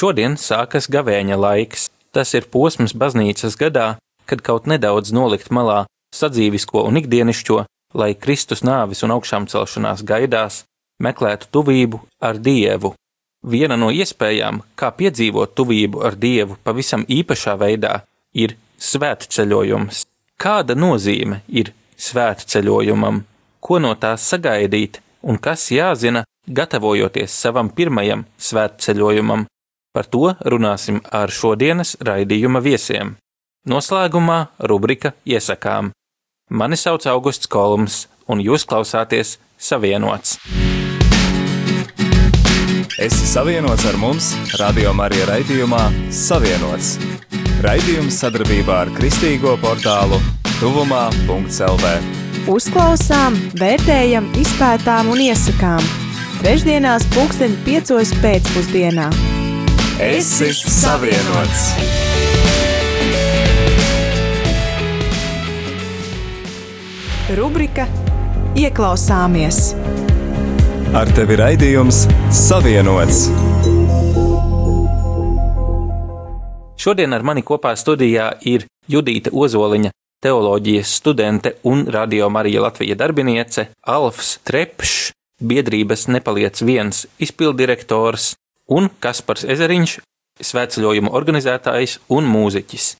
Šodien sākas gavēņa laiks. Tas ir posms baznīcas gadā, kad kaut nedaudz nolikt malā sadzīvisko un ikdienišķo, lai Kristus nāvis un augšām celšanās gaidās meklētu tuvību ar Dievu. Viena no iespējām, kā piedzīvot tuvību ar Dievu pavisam īpašā veidā, ir svētceļojums. Kāda nozīme ir svētceļojumam, ko no tās sagaidīt un kas jāzina, gatavojoties savam pirmajam svētceļojumam? Par to runāsim ar šodienas raidījuma viesiem. Noslēgumā rubrika Iesakām. Mani sauc Augusts Kolums, un jūs klausāties Savienots. Esi savienots ar mums, Radio Marija raidījumā Savienots. Raidījums sadarbībā ar Kristīgo portālu Tuvumā.CLV. Uzklausām, vērtējam, izpētām un iesakām. Trešdienās, pulksten piecos pēcpusdienā. Esi savienots! Rubrika Ieklausāmies! Ar tevi raidījums Savienots! Šodien ar mani kopā studijā ir Judīta Ozoliņa, teoloģijas studente un radio Marija Latvija darbiniece, Alfs Trepšs, biedrības Nepaliec viens izpildirektors un Kaspars Ezeriņš, svētceļojuma organizētājs un mūziķis.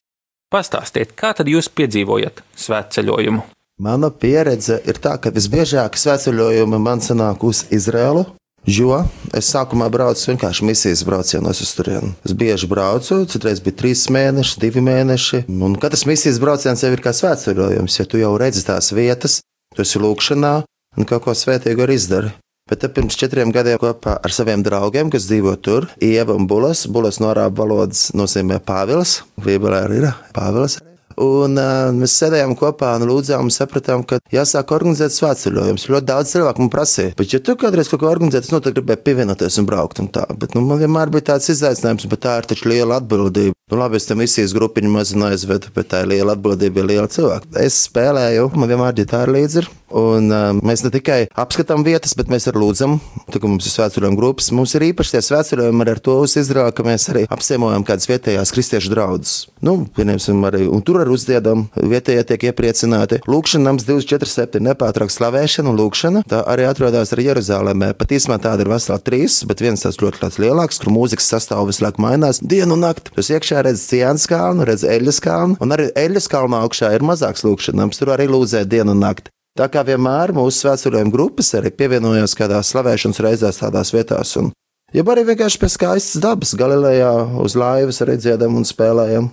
Pastāstiet, kā tad jūs piedzīvojat svētceļojumu? Mana pieredze ir tā, ka visbiežāk svētceļojumi man sanāk uz Izrēlu. Jo es sākumā braucu vienkārši misijas braucienos uz turieni. Es bieži braucu, citreiz bija trīs mēneši, divi mēneši. Un katrs misijas brauciens jau ir kā svētceļojums, ja tu jau redzi tās vietas, tu esi lūkšanā un kaut ko svētīgu arī izdari. Bet pirms četriem gadiem kopā ar saviem draugiem, kas dzīvo tur, Ieva un Bulas, Bulas no arābu valodas nozīmē Pāvils, Bībelē arī ir Pāvils. Un uh, mēs sēdējām kopā un lūdzām, un sapratām, ka jāsāk organizēt svētceļojumus. Ļoti daudz cilvēku man prasīja, bet, ja tu kādreiz kaut ko organizēsi, es noteikti gribēju pievienoties un braukt. Un tā. bet, nu, man vienmēr bija tāds izaicinājums, bet tā ir taču liela atbildība. Nu, labi, es tam visīs grupiņu mazinu aizvedu, bet tā ir liela atbildība, ir liela cilvēka. Es spēlēju, man vienmēr ģitāra līdzi ir. Un, uh, mēs ne tikai apskatām vietas, bet mēs arī lūdzam, tā, mums ir svētceļojuma grupas. Mums ir īpaši tie svētceļojumi ar to uz Izraelu, ka mēs arī apciemojam kādas vietējās kristiešu draugus. Nu, pieņemsim arī, tur arī uzdziedam, vietējie tiek iepriecināti. Lūkšana nams 247 nepārtraukt slavēšana un lūkšana. Tā arī atrodas arī Jeruzalemē. Pat īsumā tāda ir vesela trīs, bet viens tas ļoti tāds lielāks, kur mūzikas sastāv visu laiku mainās dienu un nakti. Tas iekšā redz Ciānas kalnu, redz Eļas kalnu, un arī Eļas kalnā augšā ir mazāks lūkšanams, tur arī lūdzē dienu un nakti. Tā kā vienmēr mūsu svētceļojuma grupas arī pievienojās kādās slavēšanas reizēs tādās vietās. Un, ja arī vienkārši pie skaistas dabas, Galilejā uz laivas arī dziedam un spēlējam.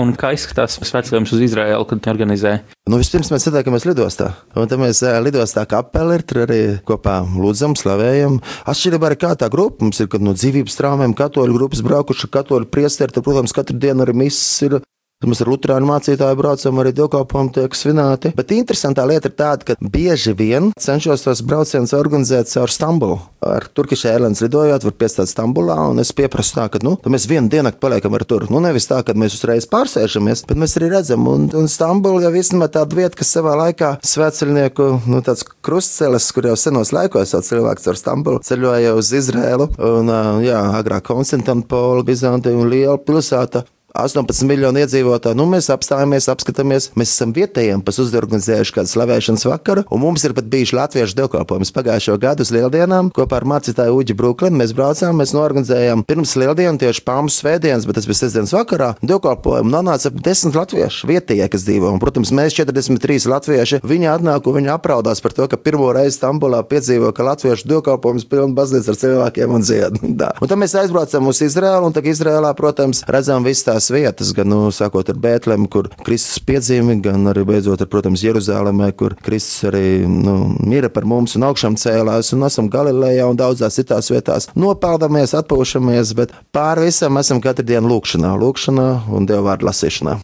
Un kā izskatās svētceļojums uz Izraēlu, kad organizē? Nu, vispirms mēs satiekamies lidostā. Un tad mēs lidostā kapelē tur arī kopā lūdzam, slavējam. Atšķirībā arī kā tā grupa mums ir, kad no dzīvības traumēm katoļu grupas braukuši, katoļu priesteri, tad, protams, katru dienu arī misijas ir Tad mēs ar Lutāņu mācītāju braucam, arī dievkalpojumi tiek svinēti. Bet interesantā lieta ir tāda, ka bieži vien cenšos tos braucienus organizēt caur Stambulu. Ar Turkish Airlines lidojot, var piestāt Stambulā, un es pieprasu tā, ka nu, mēs vienu dienu paliekam ar tur. Nu, nevis tā, ka mēs uzreiz pārsēžamies, bet mēs arī redzam, un, un Stambula jau īstenībā tāda vieta, kas savā laikā svētceļnieku, nu, tāds krustcelis, kur jau senos laikos jau cilvēks ar Stambulu ceļoja uz Izrēlu, un, jā, agrāk Konstantinopoli, Bizantija un liela pilsēta. 18 miljoni iedzīvotāji. Nu, mēs apstājamies, apskatāmies. Mēs esam vietējiem pas uzorganizējuši kādu slavēšanas vakaru, un mums ir pat bijuši latviešu dievkalpojums pagājušo gadu uz lieldienām. Kopā ar mācītāju Uģi Bruklinu mēs braucām, mēs norganizējām pirms lieldienu tieši palmas svētdienas, bet tas bija sestdienas vakarā. Dievkalpojumu nonāca ap 10 latviešu vietējie, kas dzīvo. Un, protams, mēs 43 latvieši. Viņi atnāk un viņi apraudās par to, ka pirmo reizi Stambulā piedzīvo, ka latviešu dievkalpojums pilna baznīca ar cilvēkiem un dziedā. un tad mēs aizbraucam uz Izraēlu, un tagad Izraēlā, protams, redzam visas tās tās vietas, gan nu, sākot ar Bēntlēmu, kur Kristus piedzīvi, gan arī beidzot ar, protams, Jeruzalemē, kur Kristus arī nu, mira par mums un augšām cēlās, un esam Galilejā un daudzās citās vietās. Nopeldamies, atpūšamies, bet pāri visam esam katru dienu lūkšanā, lūkšanā un Dieva vārdu lasīšanā.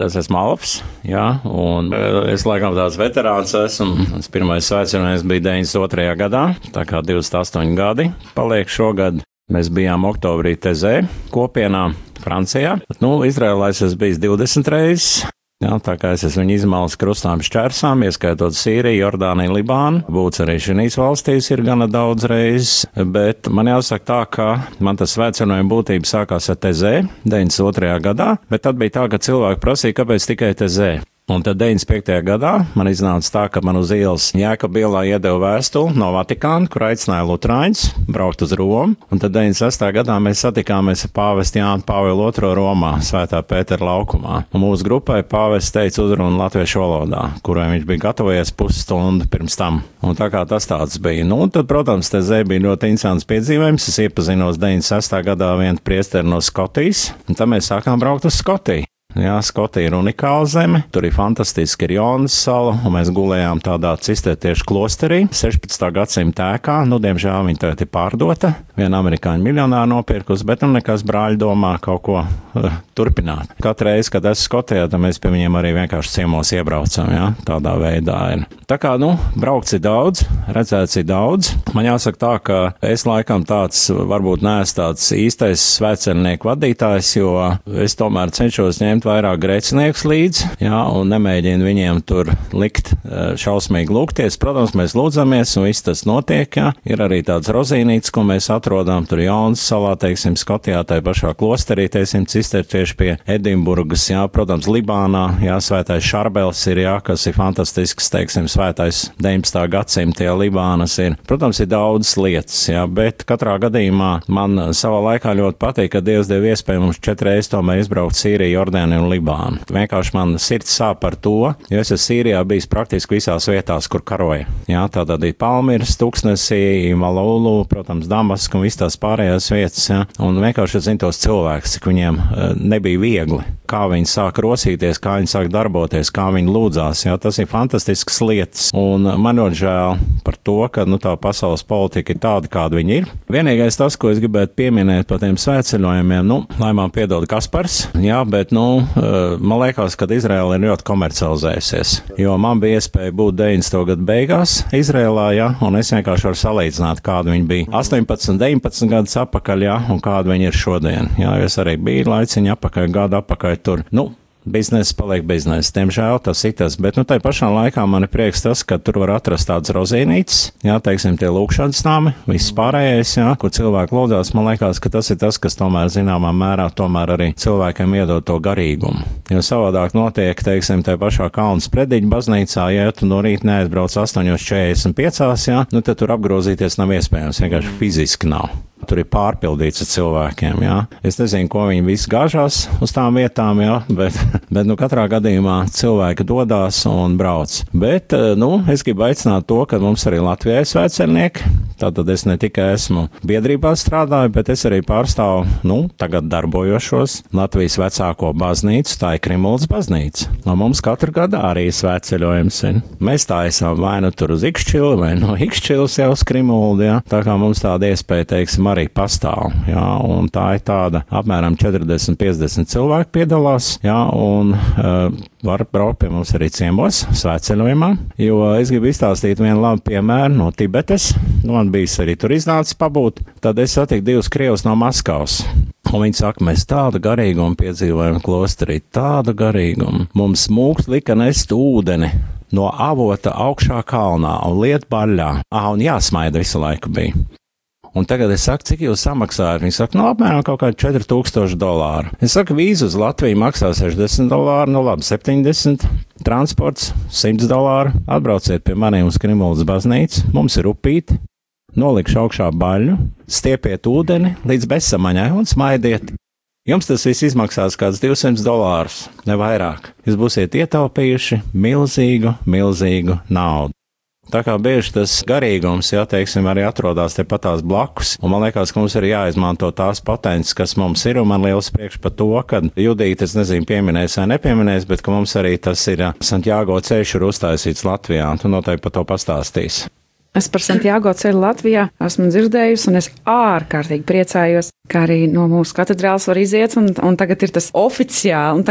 Tas esmu Alps, jā, un es laikam tāds veterāns esmu. Tas pirmais svētceļojums bija 92. gadā, tā kā 28 gadi paliek šogad. Mēs bijām oktobrī Tezē kopienā Francijā. Nu, Izrēlā es esmu bijis 20 reizes. Jā, tā kā es esmu viņu izmalis krustām šķērsām, ieskaitot Sīriju, Jordāniju, Libānu, būts arī šīs valstīs ir gana daudz reizes, bet man jāsaka tā, ka man tas svētcenojuma būtība sākās ar TZ 92. gadā, bet tad bija tā, ka cilvēki prasīja, kāpēc tikai TZ. Un tad 95. gadā man iznāca tā, ka man uz ielas Jēkabielā iedeva vēstuli no Vatikāna, kur aicināja Lutrāņus braukt uz Romu. Un tad 96. gadā mēs satikāmies ar pāvestu Jānu Pāvilu II Romā, Svētā Pētera laukumā. Un mūsu grupai pāvests teica uzrunu latviešu valodā, kurai viņš bija gatavojies pusstundu pirms tam. Un tā kā tas tāds bija. Nu, tad, protams, te zē bija ļoti interesants piedzīvojums. Es iepazinos 96. gadā vienu priesteri no Skotijas, un tad mēs sākām braukt uz Skotiju. Jā, Skotija ir unikāla zeme. Tur ir fantastiski ir Jonas sala, un mēs gulējām tādā cistētiešu klosterī 16. gadsimta ēkā. Nu, diemžēl viņa tagad ir pārdota. Viena amerikāņu miljonāra nopirkus, bet nu nekas brāļi domā kaut ko uh, turpināt. Katru reizi, kad esmu Skotijā, tad mēs pie viņiem arī vienkārši ciemos iebraucam, jā, tādā veidā ir. Tā kā, nu, braukts ir daudz, redzēts ir daudz. Man jāsaka tā, ka es laikam tāds varbūt neesmu tāds īstais svētceļnieku vadītājs, jo es tomēr cenšos ņemt ņemt vairāk grēciniekus līdzi, jā, un nemēģina viņiem tur likt šausmīgi lūgties. Protams, mēs lūdzamies, un viss tas notiek, jā. Ir arī tāds rozīnīts, ko mēs atrodam tur Jaunas salā, teiksim, Skotijā, tai pašā klosterī, teiksim, cistertieši pie Edinburgas, jā, protams, Libānā, jā, svētais Šarbels ir, jā, kas ir fantastisks, teiksim, svētais 19. gadsimta, jā, Libānas ir. Protams, ir daudz lietas, jā, bet katrā gadījumā man savā laikā ļoti patīk, ka Dievs deva iespēju mums četreiz tomēr izbraukt Sīriju, Jordānu Jordāniju un Libānu. Vienkārši man sirds sāp par to, jo es esmu Sīrijā bijis praktiski visās vietās, kur karoja. Jā, tā tad ir Palmīras, Tuksnesī, Malulu, protams, Damasku un visas tās pārējās vietas. Jā. Un vienkārši zinu tos cilvēkus, cik viņiem uh, nebija viegli. Kā viņi sāk rosīties, kā viņi sāk darboties, kā viņi lūdzās. Jā, tas ir fantastisks lietas. Un man ļoti žēl par to, ka nu, tā pasaules politika ir tāda, kāda viņa ir. Vienīgais tas, ko es gribētu pieminēt par tiem svētceļojumiem, nu, lai man piedod Kaspars, jā, bet, nu, Eh, man liekas, ka Izraela ir ļoti komercializējusies. Jo man bija iespēja būt 90. gadu beigās Izrēlā, ja, un es vienkārši varu salīdzināt, kāda viņi bija 18, 19 gadus atpakaļ, ja, un kāda viņi ir šodien. Jā, es arī biju laiciņā apakaļ, gadu apakaļ tur. Nu, biznesa paliek biznesa. Diemžēl tas ir tas, bet nu, tā pašā laikā man ir prieks tas, ka tur var atrast tādas rozīnītes, jā, teiksim, tie lūkšanas nami, viss pārējais, jā, kur cilvēki lūdzās. Man liekas, ka tas ir tas, kas tomēr zināmā mērā tomēr arī cilvēkiem iedod to garīgumu. Jo savādāk notiek, teiksim, tajā pašā Kalnas prediķa baznīcā, ja tu no rīta neaizbrauc 8.45, jā, nu tad tur apgrozīties nav iespējams, vienkārši fiziski nav. Tur ir pārpildīts ar cilvēkiem. Jā. Es nezinu, ko viņi visi gāžās uz tām vietām, jā, bet, bet nu, katrā gadījumā cilvēki dodas un brauc. Bet eh, nu, es gribu aicināt to, ka mums arī Latvijā ir svētcernieki. Tātad es ne tikai esmu biedrībā strādāju, bet es arī pārstāvu, nu, tagad darbojošos Latvijas vecāko baznīcu, tā ir Krimuls baznīca. No mums katru gadu arī svētceļojums ir. Mēs tā esam vai nu tur uz Ikšķili, vai no Ikšķilas jau uz Krimulu, jā. Tā kā mums tāda iespēja, teiksim, arī pastāv. Jā, tā ir tāda apmēram 40-50 cilvēku piedalās, jā, un uh, var braukt pie mums arī ciemos, svētceļojumā, jo es gribu izstāstīt vienu labu piemēru no Tibetes. Nu, man bijis arī tur iznācis pabūt, tad es satiku divus krievus no Maskavas. Un viņi saka, mēs tādu garīgumu piedzīvojam klosterī, tādu garīgumu. Mums mūkt lika nest ūdeni no avota augšā kalnā un liet baļā. Ah, un jāsmaida visu laiku bija. Un tagad es saku, cik jūs samaksājat? Viņi saka, nu, apmēram kaut kādi 4000 dolāru. Es saku, vīzu uz Latviju maksā 60 dolāru, nu labi, 70. Transports 100 dolāru. Atbrauciet pie maniem uz Krimulas baznīcu, mums ir upīti. Nolikšu augšā baļu, stiepiet ūdeni līdz bezsamaņai un smaidiet. Jums tas viss izmaksās kāds 200 dolārus, ne vairāk. Jūs būsiet ietaupījuši milzīgu, milzīgu naudu. Tā kā bieži tas garīgums, jā, teiksim, arī atrodas tepatās blakus, un man liekas, ka mums ir jāizmanto tās potences, kas mums ir, un man liels priekš par to, ka Judīte, es nezinu, pieminēs vai nepieminēs, bet ka mums arī tas ir Santiago ceļš ir uztaisīts Latvijā, un tu noteikti par to pastāstīsi. Es par Santiago ceļu Latvijā esmu dzirdējusi, un es ārkārtīgi priecājos, kā arī no mūsu katedrāls var iziet, un, un tagad ir tas oficiāli.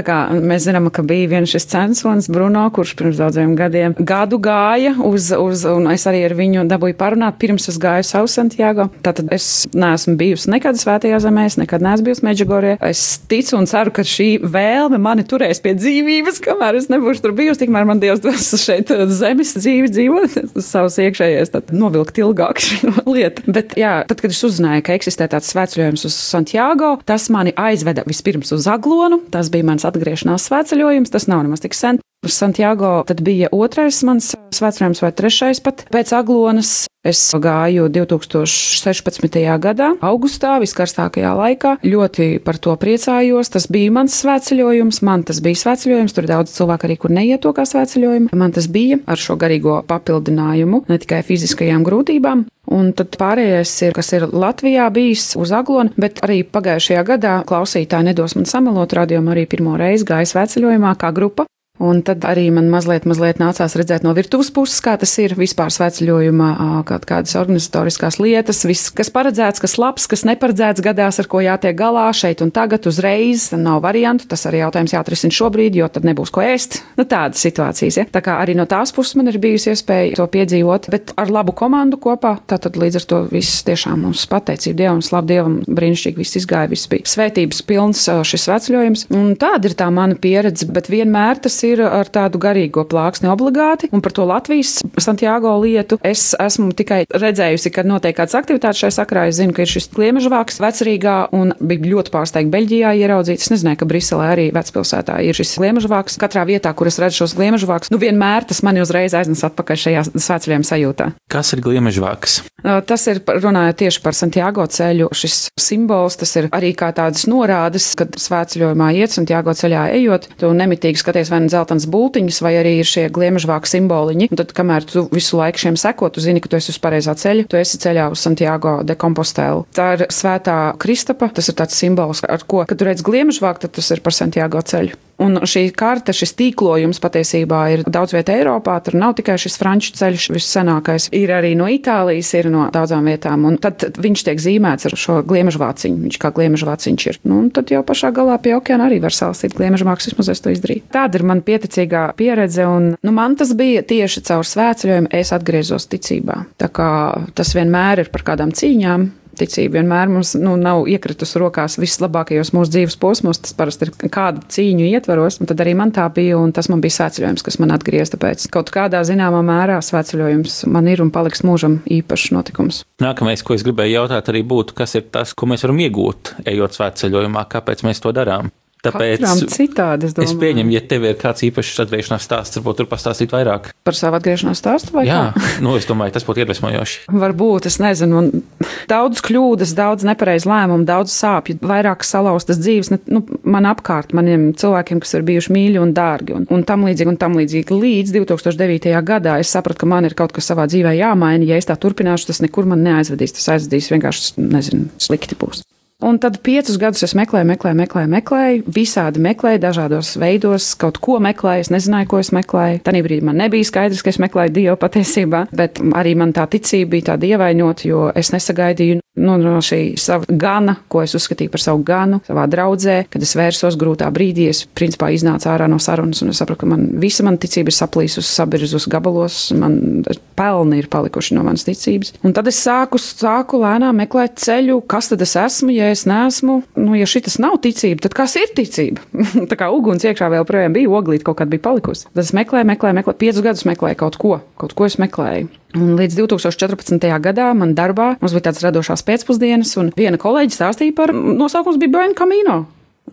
Mēs zinām, ka bija viens šis censons Bruno, kurš pirms daudziem gadiem gadu gāja uz, uz, un es arī ar viņu dabūju parunāt, pirms es gāju savu Santiago. Tātad es neesmu bijusi nekad svētajā zemē, es nekad neesmu bijusi Meģigorē. Es ticu un ceru, ka šī vēlme mani turēs pie dzīvības, kamēr es nebūšu tur bijusi, tikmēr man Dievs dos šeit zemes dzīvi dzīvot, savus iekšējais, tad novilkt ilgāk šo lietu. Bet jā, tad, kad es uzzināju, ka eksistē tāds svētceļojums uz Santiago. Tas mani aizveda vispirms uz Aglonu. Tas bija mans atgriešanās svētceļojums. Tas nav nemaz tik sen. Santiago tad bija otrais mans svētceļojums, vai trešais pat pēc Aglonas. Es gāju 2016. gadā, augustā, viskarstākajā laikā. Ļoti par to priecājos. Tas bija mans svētceļojums, man tas bija svētceļojums. Tur ir daudz cilvēku arī, kur neiet to kā svētceļojumu. Man tas bija ar šo garīgo papildinājumu, ne tikai fiziskajām grūtībām. Un tad pārējais ir, kas ir Latvijā bijis uz aglona, bet arī pagājušajā gadā klausītāji nedos man samelot radiomu arī pirmo reizi gāja svētceļojumā kā grupa. Un tad arī man mazliet, mazliet nācās redzēt no virtuves puses, kā tas ir vispār svētceļojumā, kaut kādas organizatoriskās lietas, viss, kas paredzēts, kas labs, kas neparedzēts gadās, ar ko jātiek galā šeit un tagad uzreiz, nav variantu. Tas arī jautājums jāatrisina šobrīd, jo tad nebūs ko ēst. Nu, tādas situācijas, ja. Tā kā arī no tās puses man ir bijusi iespēja to piedzīvot, bet ar labu komandu kopā, tātad līdz ar to viss tiešām mums pateicība Dievam, slavu Dievam, brīnišķīgi viss izgāja, viss bija svētības pilns šis svētceļojums. Un tāda ir tā mana pieredze, bet vienmēr tas ir ar tādu garīgo plāksni obligāti, un par to Latvijas Santiago lietu es esmu tikai redzējusi, ka notiek kādas aktivitātes šai sakrā. Es zinu, ka ir šis kliemežvāks vecrīgā, un bija ļoti pārsteigta Beļģijā ieraudzīt. Es nezināju, ka Briselē arī vecpilsētā ir šis kliemežvāks. Katrā vietā, kur es redzu šos kliemežvākus, nu vienmēr tas mani uzreiz aiznes atpakaļ šajā svētceļiem sajūtā. Kas ir gliemežvāks? Tas ir runājot tieši par Santiago ceļu. Šis simbols, tas ir arī kā tādas norādes, kad svētceļojumā iet Santiago ceļā ejot, tu nemitīgi skaties vai nu zeltains būtiņas, vai arī ir šie gliemežvāku simboliņi. Un tad, kamēr tu visu laiku šiem seko, tu zini, ka tu esi uz pareizā ceļa, tu esi ceļā uz Santiago de Compostelu. Tā ir svētā Kristapa, tas ir tāds simbols, ar ko, kad tu redz gliemežvāku, tad tas ir par Santiago ceļu. Un šī karte, šis tīklojums patiesībā ir daudz vietā Eiropā. Tur nav tikai šis franču ceļš, vissenākais. Ir arī no Itālijas, ir no daudzām vietām. Un tad viņš tiek zīmēts ar šo gliemežvāciņu. Viņš kā gliemežvāciņš ir. Nu, un tad jau pašā galā pie okeāna arī var salstīt gliemežvāks, vismaz es to izdarīju. Tāda ir man pieticīgā pieredze. Un, nu, man tas bija tieši caur svētceļojumu. Es atgriezos ticībā. Tā kā tas vienmēr ir par kādām cīņām ticība vienmēr mums nu, nav iekritusi rokās vislabākajos mūsu dzīves posmos. Tas parasti ir kāda cīņu ietvaros, un tad arī man tā bija, un tas man bija svētceļojums, kas man atgriezta pēc kaut kādā zināmā mērā svētceļojums man ir un paliks mūžam īpašs notikums. Nākamais, ko es gribēju jautāt, arī būtu, kas ir tas, ko mēs varam iegūt, ejot svētceļojumā, kāpēc mēs to darām? Tāpēc citādi, es, es pieņemu, ja tev ir kāds īpašs atgriešanās stāsts, varbūt tur pastāstīt vairāk. Par savu atgriešanās stāstu vai Jā, nu, es domāju, tas būtu iedvesmojoši. Varbūt, es nezinu, un daudz kļūdas, daudz nepareizu lēmumu, daudz sāpju, vairāk salauztas dzīves, ne, nu, man apkārt, maniem cilvēkiem, kas ir bijuši mīļi un dārgi, un, un tam līdzīgi, un tam līdzīgi. Līdz 2009. gadā es sapratu, ka man ir kaut kas savā dzīvē jāmaina, ja es tā turpināšu, tas nekur man neaizvedīs, tas aizvedīs vienkārši, nezinu, slikti būs. Un tad piecus gadus es meklēju, meklēju, meklēju, meklēju, visādi meklēju, dažādos veidos, kaut ko meklēju, es nezināju, ko es meklēju. Tanī brīdī man nebija skaidrs, ka es meklēju Dievu patiesībā, bet arī man tā ticība bija tāda ievainota, jo es nesagaidīju nu, no šī sava gana, ko es uzskatīju par savu ganu savā draudzē, kad es vērsos grūtā brīdī, es principā iznācu ārā no sarunas un es sapratu, ka man visa mana ticība ir saplīsusi, sabirzus gabalos, man pelni ir palikuši no manas ticības. Un tad es sāku, sāku lēnām meklēt ceļu, kas tad es esmu, ja es neesmu, nu, ja šis nav ticība, tad kas ir ticība? Tā kā uguns iekšā vēl projām bija, oglīt kaut kāda bija palikusi. Tad es meklēju, meklēju, meklēju, piecus gadus meklēju kaut ko, kaut ko es meklēju. Un līdz 2014. gadā man darbā mums bija tāds radošās pēcpusdienas, un viena kolēģe stāstīja par nosaukums bija Brain Camino.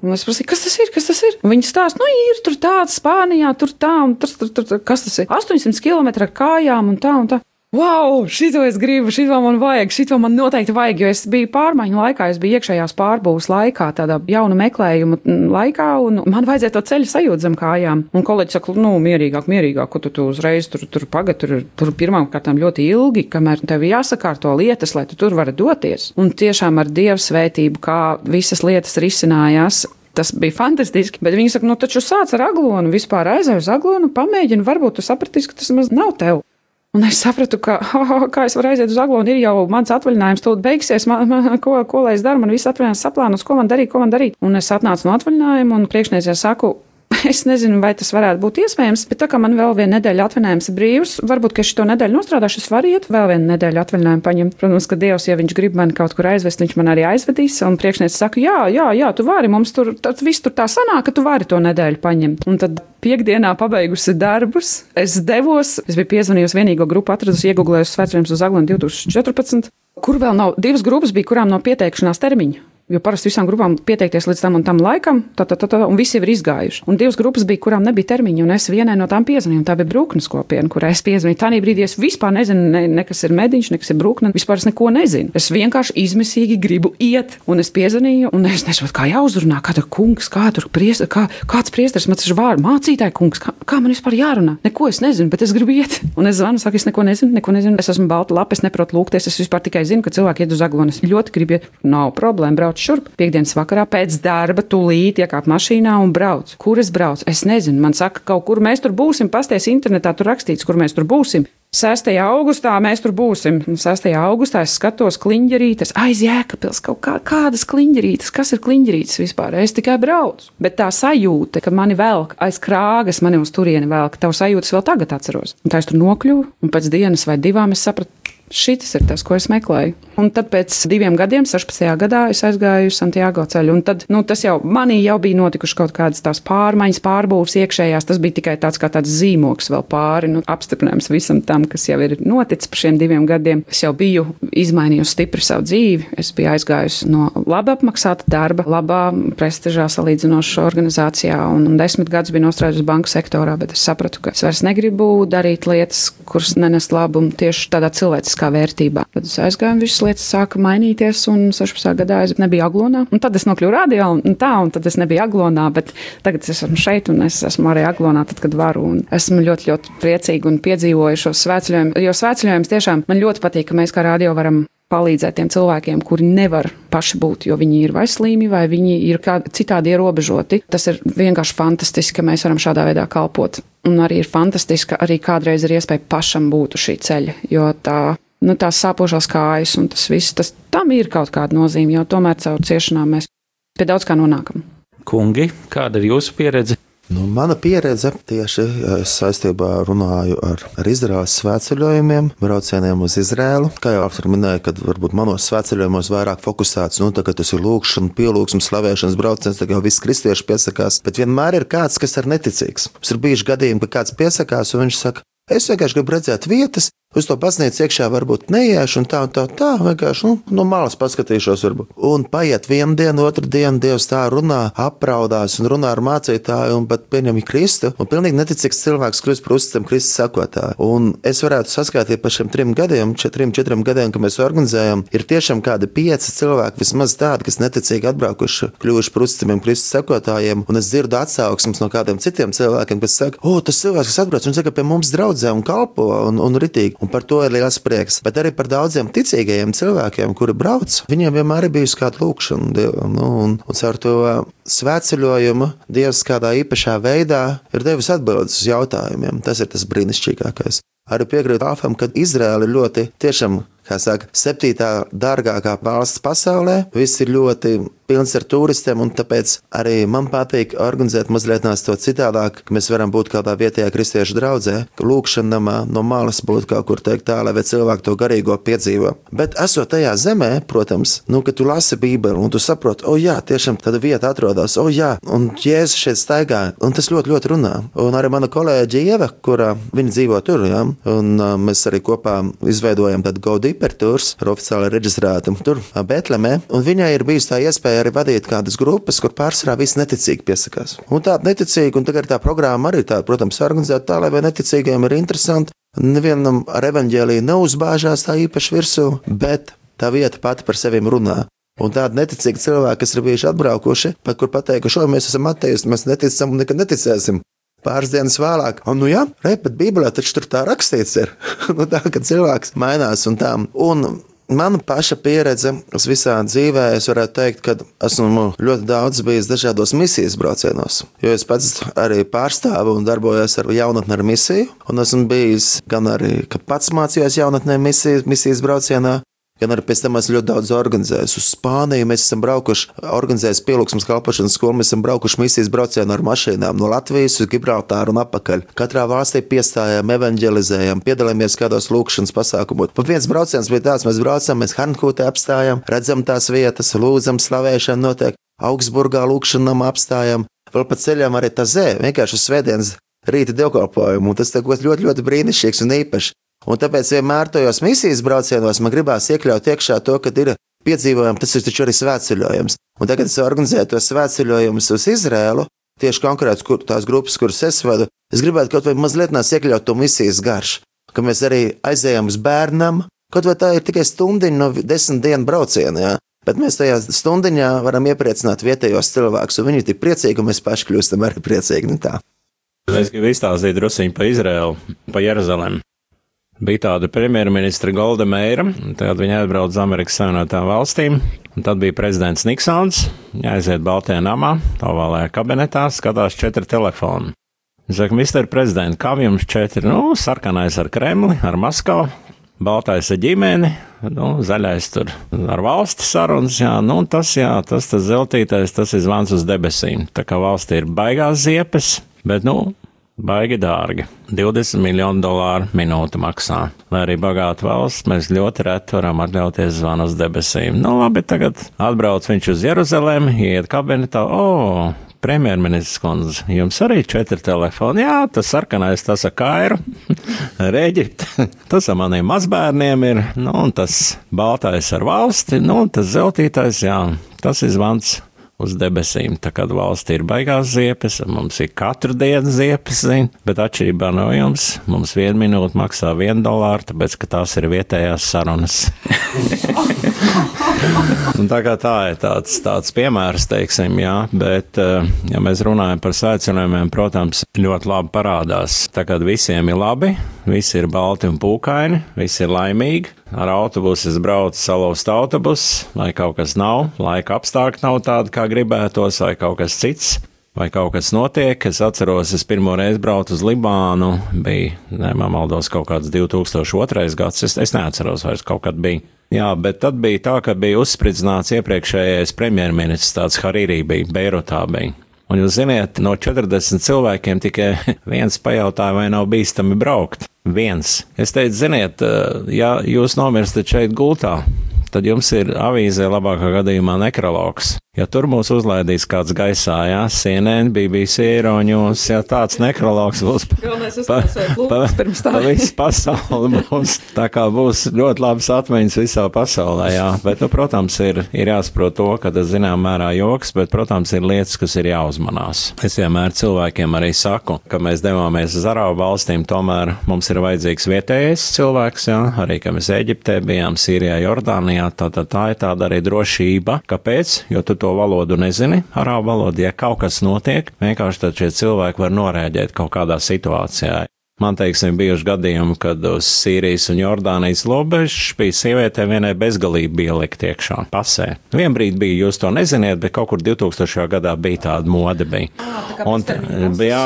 Un es prasīju, kas tas ir? Kas tas ir? Un viņi stāsta, nu, ir tur tāds Spānijā, tur tā, un tur, tur, tur, tur kas tas ir? 800 km ar kājām un tā un tā. Wow, šito es gribu, šito man vajag, šito man noteikti vajag, jo es biju pārmaiņu laikā, es biju iekšējās pārbūves laikā, tādā jaunu meklējumu laikā, un man vajadzēja to ceļu sajūt zem kājām. Un kolēģis saka, nu, mierīgāk, mierīgāk, ko tu, tu uzreiz tur, tur pagad, tur, tur pirmām kārtām ļoti ilgi, kamēr tev jāsakārto lietas, lai tu tur vari doties. Un tiešām ar dievu svētību, kā visas lietas risinājās, Tas bija fantastiski, bet viņi saka, nu, taču sāc ar aglonu, vispār aizej uz aglonu, pamēģini, varbūt tu sapratīsi, ka tas maz nav tev. Un es sapratu, ka, oh, kā es varu aiziet uz aglonu, ir jau mans atvaļinājums, tūlīt beigsies, man, man, ko, ko lai es daru, man viss atvaļinājums saplānos, ko man darīt, ko man darīt. Un es atnācu no atvaļinājuma un priekšniecē saku, Es nezinu, vai tas varētu būt iespējams, bet tā kā man vēl viena nedēļa atvaļinājums ir brīvs, varbūt, ka es šo nedēļu nostrādāšu, es varu iet vēl vienu nedēļu atvaļinājumu paņemt. Protams, ka Dievs, ja viņš grib mani kaut kur aizvest, viņš man arī aizvedīs. Un priekšnieks saka, jā, jā, jā, tu vari, mums tur viss tur tā sanāk, ka tu vari to nedēļu paņemt. Un tad piekdienā pabeigusi darbus, es devos, es biju piezvanījusi vienīgo grupu, atradusi, iegūlējusi svētceļus uz Aglonu 2014, kur vēl nav divas grupas, bija kurām nav pieteikšanās termiņa. Jo parasti visām grupām pieteikties līdz tam un tam laikam, tā, tā, tā, tā, un visi ir izgājuši. Un divas grupas bija, kurām nebija termiņa, un es vienai no tām piezvanīju. Tā bija brūknes kopiena, kurai es piezvanīju. Tā brīdī es vispār nezinu, ne, ne kas ir mediņš, nekas ir brūkne, vispār es neko nezinu. Es vienkārši izmisīgi gribu iet, un es piezvanīju, un es nesaprotu, kā jāuzrunā, kā tur kungs, kā tur priest, kā, kāds priesteris, man tas ir vārds, mācītāji kungs, kā, kā man vispār jārunā. Neko es nezinu, bet es gribu iet. Un es zvanu, saku, es neko nezinu, neko nezinu. Es esmu balta lapa, es neprotu lūgties, es vispār tikai zinu, ka cilvēki iet uz aglonu. Es ļoti gribu iet, nav problēma, brauc šurp. Piektdienas vakarā pēc darba tūlīt iekāp mašīnā un brauc. Kur es braucu? Es nezinu. Man saka, kaut kur mēs tur būsim. Pasties internetā, tur rakstīts, kur mēs tur būsim. 6. augustā mēs tur būsim. 6. augustā es skatos kliņģerītes, aiz jēkapils kaut kā, kādas kliņģerītes, kas ir kliņģerītes vispār. Es tikai braucu. Bet tā sajūta, ka mani velk aiz krāgas, mani uz turieni velk, tavu sajūtas vēl tagad atceros. Un tā es tur nokļuvu, un pēc dienas vai divām es sapratu, šis ir tas, ko es meklēju. Un tad pēc diviem gadiem, 16. gadā, es aizgāju uz Santiago ceļu. Un tad nu, tas jau manī jau bija notikušas kaut kādas tās pārmaiņas, pārbūves iekšējās. Tas bija tikai tāds kā tāds zīmoks vēl pāri, nu, apstiprinājums visam tam, kas jau ir noticis par šiem diviem gadiem. Es jau biju izmainījusi stipri savu dzīvi. Es biju aizgājusi no labi apmaksāta darba, labā prestižā salīdzinošā organizācijā, un desmit gadus biju nostrādājusi banku sektorā, bet es sapratu, ka es vairs negribu darīt lietas, kuras nenes labumu tieši tādā cilvēciskā kā vērtībā. Tad es aizgāju, visas lietas sāka mainīties, un 16. gadā es nebiju aglonā. Un tad es nokļuvu radio, un tā, un tad es nebiju aglonā, bet tagad es esmu šeit, un es esmu arī aglonā, tad, kad varu. Un esmu ļoti, ļoti priecīga un piedzīvoju šo svētceļojumu, jo svētceļojums tiešām man ļoti patīk, ka mēs kā radio varam palīdzēt tiem cilvēkiem, kuri nevar paši būt, jo viņi ir vai slimi, vai viņi ir citādi ierobežoti. Tas ir vienkārši fantastiski, ka mēs varam šādā veidā kalpot. Un arī ir fantastiski, ka arī kādreiz ir iespēja pašam būt uz šī ceļa, jo tā nu, tās sāpošās kājas un tas viss, tas tam ir kaut kāda nozīme, jo tomēr caur ciešanām mēs pie daudz kā nonākam. Kungi, kāda ir jūsu pieredze? Nu, mana pieredze tieši es saistībā runāju ar, ar Izraēlas svētceļojumiem, braucieniem uz Izrēlu. Kā jau apsver minēja, kad varbūt manos svētceļojumos vairāk fokusēts, nu, tā, tas ir lūkšana, pielūgsmes, slavēšanas brauciens, tā jau viss kristieši piesakās, bet vienmēr ir kāds, kas ir neticīgs. Mums ir bijuši gadījumi, ka kāds piesakās un viņš saka, es vienkārši gribu redzēt vietas, Uz to baznīcu iekšā varbūt neiešu, un tā, un tā, tā vienkārši nu, no malas paskatīšos. Varbūt. Un paiet viena diena, otra diena, Dievs tā runā, apraudās un runā ar mācītāju, un pat pieņem Kristu. Un pilnīgi neticīgs cilvēks kļūst par uzticamu Kristus sakotāju. Un es varētu saskaitīt par šiem trim gadiem, četriem, četriem gadiem, kad mēs organizējam, ir tiešām kādi pieci cilvēki, vismaz tādi, kas neticīgi atbraukuši, kļuvuši par uzticamiem Kristus sakotājiem. Un es dzirdu atsauksmes no kādiem citiem cilvēkiem, kas saka, o, tas cilvēks, kas atbrauc, viņš saka, pie mums draudzē un kalpo un, un ritīgi un par to ir liels prieks. Bet arī par daudziem ticīgajiem cilvēkiem, kuri brauc, viņiem vienmēr ir bijusi kāda lūkšana Dievam. Nu, un, un caur to svētceļojumu Dievs kādā īpašā veidā ir devis atbildes uz jautājumiem. Tas ir tas brīnišķīgākais. Arī piekrītu Alfam, ka Izraela ir ļoti tiešām kā saka, septītā dārgākā valsts pasaulē. Viss ir ļoti pilns ar turistiem, un tāpēc arī man patīk organizēt mazliet to citādāk, ka mēs varam būt kādā vietējā kristiešu draudzē, ka lūkšana namā no malas būtu kaut kur teikt tā, lai cilvēki to garīgo piedzīvo. Bet esot tajā zemē, protams, nu, ka tu lasi Bībeli un tu saproti, o jā, tiešām tāda vieta atrodas, o jā, un Jēzus šeit staigā, un tas ļoti, ļoti runā. Un arī mana kolēģe Ieva, kura viņa dzīvo tur, jā, un uh, mēs arī kopā izveidojam tādu Gaudību Hipertūrs ir oficiāli reģistrēta tur, Betlemē, un viņai ir bijusi tā iespēja arī vadīt kādas grupas, kur pārsvarā visi neticīgi piesakās. Un tā neticīgi, un tagad tā programma arī tā, protams, organizēta tā, lai neticīgiem ir interesanti. Nevienam ar evaņģēlīju neuzbāžās tā īpaši virsū, bet tā vieta pati par sevi runā. Un tādi neticīgi cilvēki, kas ir bijuši atbraukuši, pat kur pateikuši, o, mēs esam ateisti, mēs neticam un nekad neticēsim. Pāris dienas vēlāk, un, nu, jā, repet, Bībelē taču tur tā rakstīts ir. nu, tā, ka cilvēks mainās un tā. Un Mana paša pieredze visā dzīvē, es varētu teikt, ka esmu ļoti daudz bijis dažādos misijas braucienos. Jo es pats arī pārstāvu un darbojos ar jaunatni ar misiju, un esmu bijis gan arī, ka pats mācījos jaunatnē misijas, misijas braucienā, gan arī pēc tam esmu ļoti daudz organizējis. Uz Spāniju mēs esam braukuši, organizējis pielūgsmes kalpošanas skolu, mēs esam braukuši misijas braucienu ar mašīnām no Latvijas uz Gibraltāru un atpakaļ. Katrā valstī piestājām, evanģelizējām, piedalījāmies kādos lūkšanas pasākumos. Pa viens brauciens bija tāds, mēs braucam, mēs Hankūtē apstājam, redzam tās vietas, lūdzam, slavēšana notiek, Augsburgā lūkšanam apstājam, vēl pa ceļam arī tā zē, vienkārši uz svētdienas rīta dievkalpojumu, tas ļoti, ļoti, ļoti brīnišķīgs un īpašs. Un tāpēc vienmēr tajos misijas braucienos man gribās iekļaut iekšā to, ka ir piedzīvojumi, tas ir taču arī svētceļojums. Un tagad es organizēju tos svētceļojumus uz Izrēlu, tieši konkrēts kur, tās grupas, kuras es vadu. Es gribētu kaut vai mazliet nās iekļaut to misijas garšu, ka mēs arī aizējām uz bērnam, kaut vai tā ir tikai stundiņa no desmit dienu brauciena. Ja? Bet mēs tajā stundiņā varam iepriecināt vietējos cilvēkus, un viņi ir tik priecīgi, un mēs paši kļūstam arī priecīgi. Es gribu izstāstīt druskuļi par Izraēlu, pa Jeruzalemi bija tāda premjerministra Golda Meira, tad viņa atbrauca uz Amerikas Savienotām valstīm, tad bija prezidents Niksons, jāaiziet Baltajā namā, ovālajā kabinetā, skatās četri telefoni. Viņš saka, mister prezident, kā jums četri? Nu, sarkanais ar Kremli, ar Maskavu, baltais ar ģimeni, nu, zaļais tur ar valsti sarunas, jā, nu, tas, jā, tas, tas zeltītais, tas ir zvans uz debesīm. Tā kā valstī ir baigās ziepes, bet, nu, Baigi dārgi. 20 miljonu dolāru minūte maksā. Lai arī bagāta valsts, mēs ļoti reti varam atļauties zvanu uz debesīm. Nu, labi, tagad atbrauc viņš uz Jeruzalemi, iet kabinetā. O, premjerministrs kundze, jums arī četri telefoni. Jā, tas sarkanais, tas ar Kairu, ar Eģipti, tas ar maniem mazbērniem ir, nu, un tas baltais ar valsti, nu, tas zeltītais, jā, tas ir zvans uz debesīm. Tā kā valstī ir baigās ziepes, mums ir katru dienu ziepes, zin, bet atšķirībā no jums, mums viena minūte maksā vienu dolāru, tāpēc, ka tās ir vietējās sarunas. Un tā tā ir tāds, tāds piemērs, teiksim, jā, bet, eh, ja mēs runājam par svētceļojumiem, protams, ļoti labi parādās. Tā kā visiem ir labi, visi ir balti un pūkaini, visi ir laimīgi, ar autobusu es braucu salauzt autobusu, vai kaut kas nav, laika apstākļi nav tādi, kā gribētos, vai kaut kas cits. Vai kaut kas notiek? Es atceros, es pirmo reizi braucu uz Libānu. Bija, nemaldos, kaut kāds 2002. gads. Es, es neatceros, vairs kaut kad bija. Jā, bet tad bija tā, ka bija uzspridzināts iepriekšējais premjerministrs, tāds Harīrī bija, Beirutā bija. Un jūs ziniet, no 40 cilvēkiem tikai viens pajautāja, vai nav bīstami braukt. Viens. Es teicu, ziniet, eh, ja jūs nomirstat šeit gultā, tad jums ir avīzē labākā gadījumā nekrologs. Ja tur mūs uzlaidīs kāds gaisā, jā, CNN, BBC, Eiroņos, ja tāds nekrologs būs pa, pa, pa, visu pasauli būs, tā kā būs ļoti labas atmiņas visā pasaulē, jā. Bet, nu, protams, ir, ir jāsaprot to, ka tas zinām mērā joks, bet, protams, ir lietas, kas ir jāuzmanās. Es vienmēr cilvēkiem arī saku, ka mēs devāmies uz Arābu valstīm, tomēr mums ir vajadzīgs vietējais cilvēks, jā, arī, ka mēs Eģiptē bijām, Sīrijā, Jordānijā, tā, tā, tā ir tāda arī drošība. Kāpēc? Jo tu to valodu nezini, arābu valodu, ja kaut kas notiek, vienkārši tad šie cilvēki var norēģēt kaut kādā situācijā. Man, teiksim, bijuši gadījumi, kad uz Sīrijas un Jordānijas robežas bija sievietē vienai bezgalība bija likt iekšā pasē. Vienbrīd bija, jūs to neziniet, bet kaut kur 2000. gadā bija tāda mode. Bija. À, un, jā,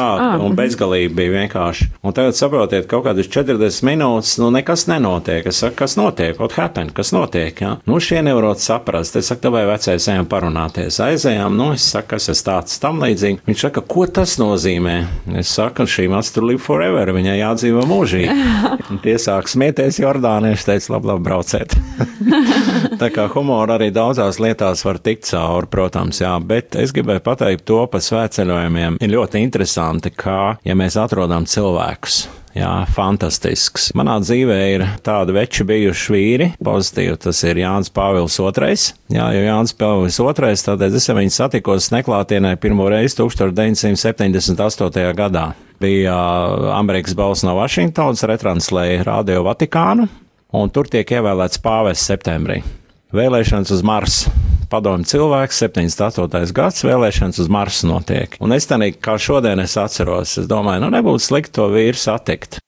un bezgalība bija vienkārši. Un tagad saprotiet, kaut kādas 40 minūtes, nu nekas nenotiek. Es saku, kas notiek? What happened? Kas notiek? Jā? Nu šie nevarot saprast. Es saku, vai vecais ejam parunāties. Aizējām, nu es saku, kas es tāds tam līdzīgi. Viņš saka, ko tas nozīmē? Es saku, šī must live forever. Viņa viņai jādzīvo mūžīgi. Tie sāk smieties Jordānieši, teica, labi, labi, brauciet. Tā kā humora arī daudzās lietās var tikt cauri, protams, jā, bet es gribēju pateikt to par svētceļojumiem. Ir ļoti interesanti, kā, ja mēs atrodam cilvēkus, Jā, fantastisks. Manā dzīvē ir tādi veči bijuši vīri. Pozitīvi tas ir Jānis Pāvils II. Jā, jo Jānis Pāvils II. Tādēļ es viņu satikos neklātienē pirmo reizi 1978. gadā bija Amerikas balss no Vašingtonas, retranslēja Radio Vatikānu, un tur tiek ievēlēts pāvests septembrī. Vēlēšanas uz Marsu. Padomju cilvēks, 78. gads, vēlēšanas uz Marsu notiek. Un es tā kā šodien es atceros, es domāju, nu nebūtu slikti to vīru satikt.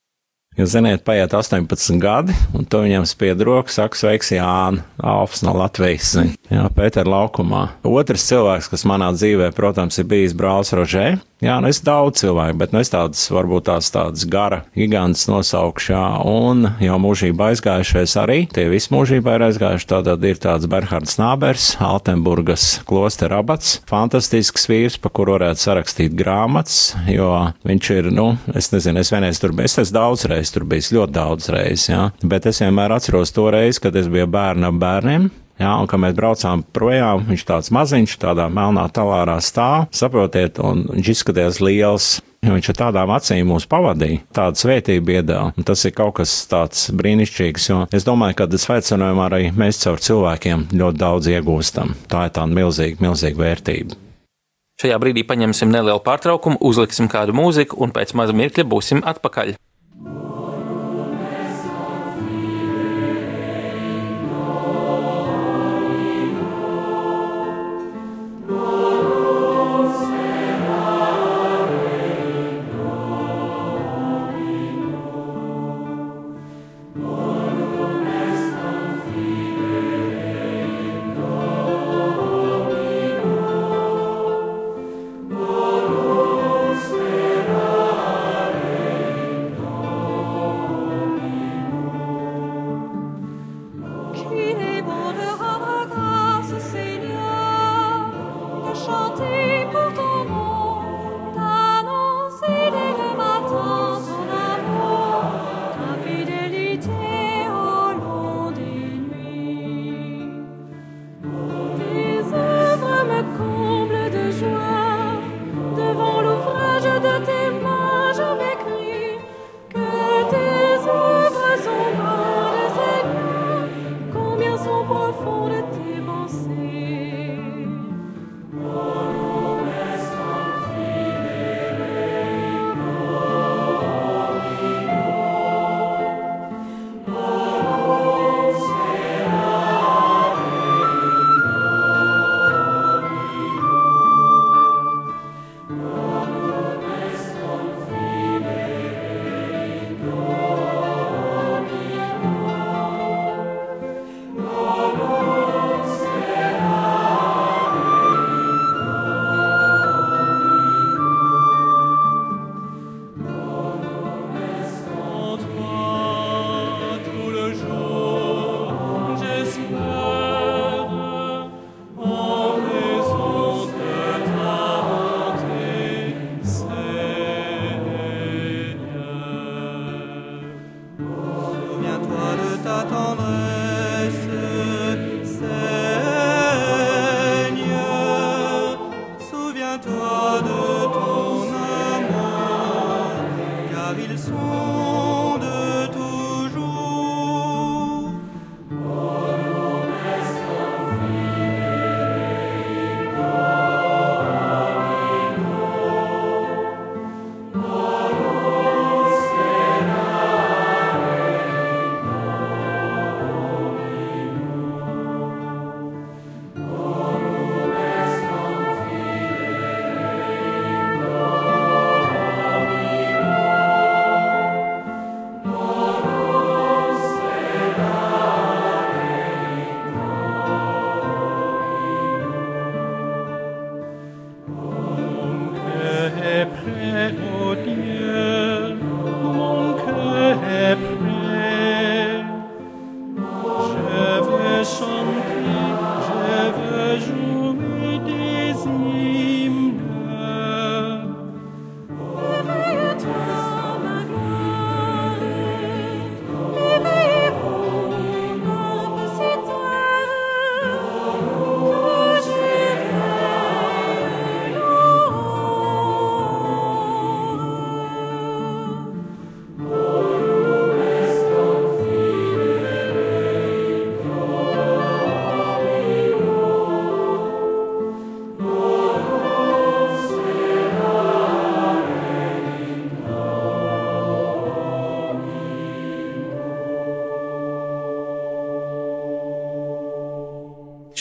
Jūs ziniet, paiet 18 gadi, un to viņam spied roku, saka, sveiks, Jānis, Alfs no Latvijas, Jā, Pēter laukumā. Otrs cilvēks, kas manā dzīvē, protams, ir bijis brālis Rožē. Jā, nu es daudz cilvēku, bet nu es tādas, varbūt tās tādas gara gigantas nosaukšu, jā, un jau mūžībā aizgājušais arī, tie visi mūžībā ir aizgājuši, tātad ir tāds Berhards Nābers, Altenburgas klostera abats, fantastisks vīrs, pa kuru varētu sarakstīt grāmatas, jo viņš ir, nu, es nezinu, es vienreiz tur biju, es esmu daudz reiz tur bijis, ļoti daudz reizes, jā, bet es vienmēr atceros to reizi, kad es biju bērna bērniem, Jā, un kad mēs braucām projām, viņš tāds maziņš, tādā melnā talārā stāv, saprotiet, un viņš izskatījās liels. Viņš ar tādām acīm mūs pavadīja, tādu svētību iedāvā. Tas ir kaut kas tāds brīnišķīgs, jo es domāju, ka svētceļojumā arī mēs caur cilvēkiem ļoti daudz iegūstam. Tā ir tāda milzīga, milzīga vērtība. Šajā brīdī paņemsim nelielu pārtraukumu, uzliksim kādu mūziku un pēc maza mirkļa būsim atpakaļ. shall take.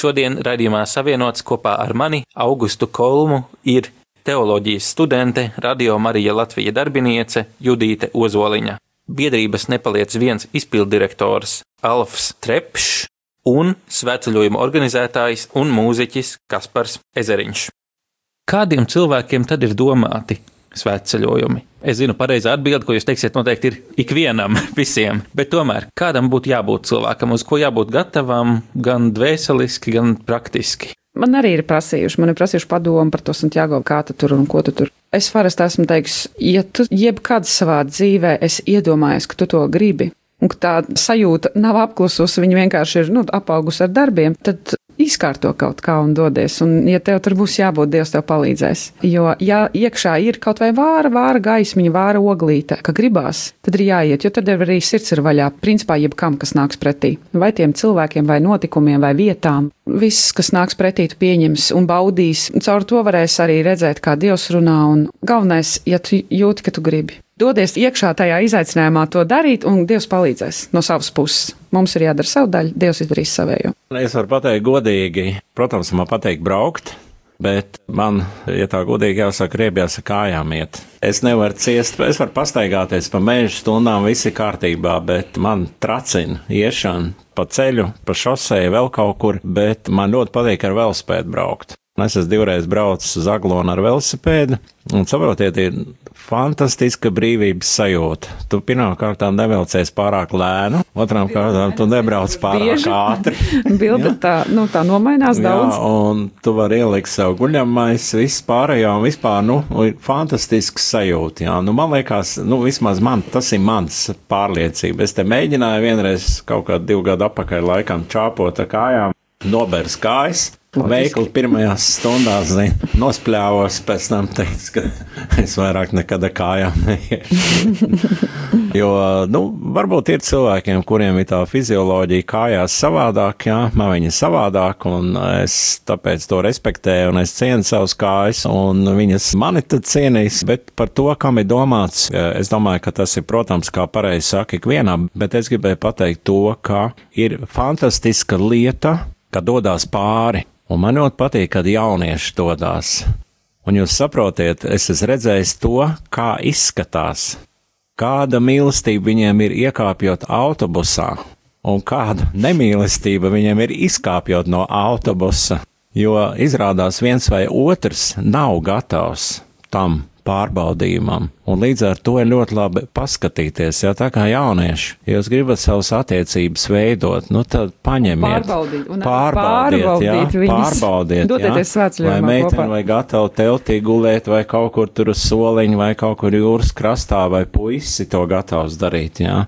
Šodien raidījumā savienots kopā ar mani Augustu Kolmu ir teoloģijas studente, radio Marija Latvija darbiniece Judīte Ozoliņa. biedrības nepaliec viens izpildirektors Alfs Trepšs un svētceļojuma organizētājs un mūziķis Kaspars Ezeriņš. Kādiem cilvēkiem tad ir domāti svētceļojumi? Es zinu, pareizā atbilde, ko jūs teiksiet, noteikti ir ikvienam, visiem. Bet tomēr kādam būtu jābūt cilvēkam, uz ko jābūt gatavam gan dvēseliski, gan praktiski. Man arī ir prasījuši, man ir prasījuši padomu par to, Santiago, kā tu tur un ko tu tur. Es parasti esmu teiks, ja tu jebkad savā dzīvē esi iedomājies, ka tu to gribi, un ka tā sajūta nav apklususi, viņa vienkārši ir nu, apaugusi ar darbiem, tad izkārto kaut kā un dodies. Un, ja tev tur būs jābūt, Dievs tev palīdzēs. Jo, ja iekšā ir kaut vai vāra, vāra gaismiņa, vāra oglīte, ka gribās, tad ir jāiet, jo tad arī sirds ir vaļā. Principā jebkam, kas nāks pretī. Vai tiem cilvēkiem, vai notikumiem, vai vietām. Viss, kas nāks pretī, tu pieņems un baudīs. Caur to varēs arī redzēt, kā Dievs runā. Un galvenais, ja tu jūti, ka tu gribi. Dodies iekšā tajā izaicinājumā to darīt, un Dievs palīdzēs no savas puses. Mums ir jādara savu daļu, Dievs izdarīs savējo. Es varu pateikt godīgi, protams, man patīk braukt, bet man, ja tā godīgi jāsaka, riebjās ar kājām iet. Es nevaru ciest, es varu pastaigāties pa mēžu stundām, viss ir kārtībā, bet man tracina iešana pa ceļu, pa šosei, vēl kaut kur, bet man ļoti patīk ar velospēdu braukt. Es esmu divreiz braucis uz Aglonu ar velosipēdu, un saprotiet, ir fantastiska brīvības sajūta. Tu pirmām kārtām nevelcies pārāk lēnu, otrām kārtām tu nebrauc pārāk Bieži. ātri. Bilde tā, nu, tā nomainās Jā, daudz. un tu vari ielikt savu guļamais, viss pārējā, un vispār, nu, ir fantastisks sajūta, jā. Nu, man liekas, nu, vismaz man, tas ir mans pārliecība. Es te mēģināju vienreiz kaut kādu divu gadu apakaļ laikam čāpot ar kājām, nobērs kājas. Veikli pirmajās stundās zin, nospļāvos, pēc tam teicu, ka es vairāk nekad kājām neiešu. jo, nu, varbūt ir cilvēkiem, kuriem ir tā fizioloģija kājās savādāk, jā, man viņa savādāk, un es tāpēc to respektēju, un es cienu savus kājas, un viņas mani tad cienīs, bet par to, kam ir domāts, es domāju, ka tas ir, protams, kā pareizi saka ikvienam, bet es gribēju pateikt to, ka ir fantastiska lieta, ka dodas pāri. Un man ļoti patīk, kad jaunieši dodas. Un jūs saprotiet, es esmu redzējis to, kā izskatās, kāda mīlestība viņiem ir iekāpjot autobusā, un kāda nemīlestība viņiem ir izkāpjot no autobusa, jo izrādās viens vai otrs nav gatavs tam pārbaudījumam. Un līdz ar to ir ļoti labi paskatīties, ja tā kā jaunieši, ja jūs gribat savas attiecības veidot, nu tad paņemiet, un arī pārbaudiet, jā, pārbaudiet, Dodieties jā, svētceļojumā vai meitene vai gatava teltī gulēt, vai kaut kur tur uz soliņa, vai kaut kur jūras krastā, vai puisi to gatavs darīt, jā.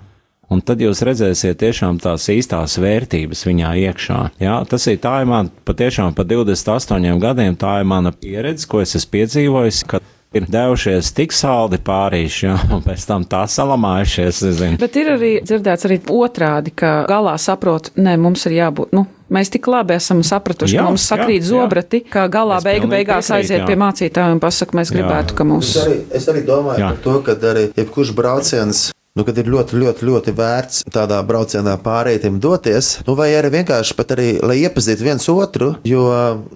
Un tad jūs redzēsiet tiešām tās īstās vērtības viņā iekšā. Jā, tas ir tā ir man patiešām pa 28 gadiem, tā ir mana pieredze, ko es esmu piedzīvojis, ka ir devušies tik saldi pārīši, jā, un pēc tam tā salamājušies. Bet ir arī dzirdēts arī otrādi, ka galā saprot, nē, mums ir jābūt, nu, mēs tik labi esam sapratuši, Jā, ka mums sakrīt jā, jā. zobrati, ka galā beigu beigās piekrītu, aiziet jā. pie mācītājiem un pasaka, mēs Jā. gribētu, ka mūs. Es arī, es arī domāju Jā. Jā. par to, ka arī jebkurš brauciens. Nu, kad ir ļoti, ļoti, ļoti vērts tādā braucienā pārējiem doties, nu, vai arī vienkārši pat arī, lai iepazītu viens otru, jo,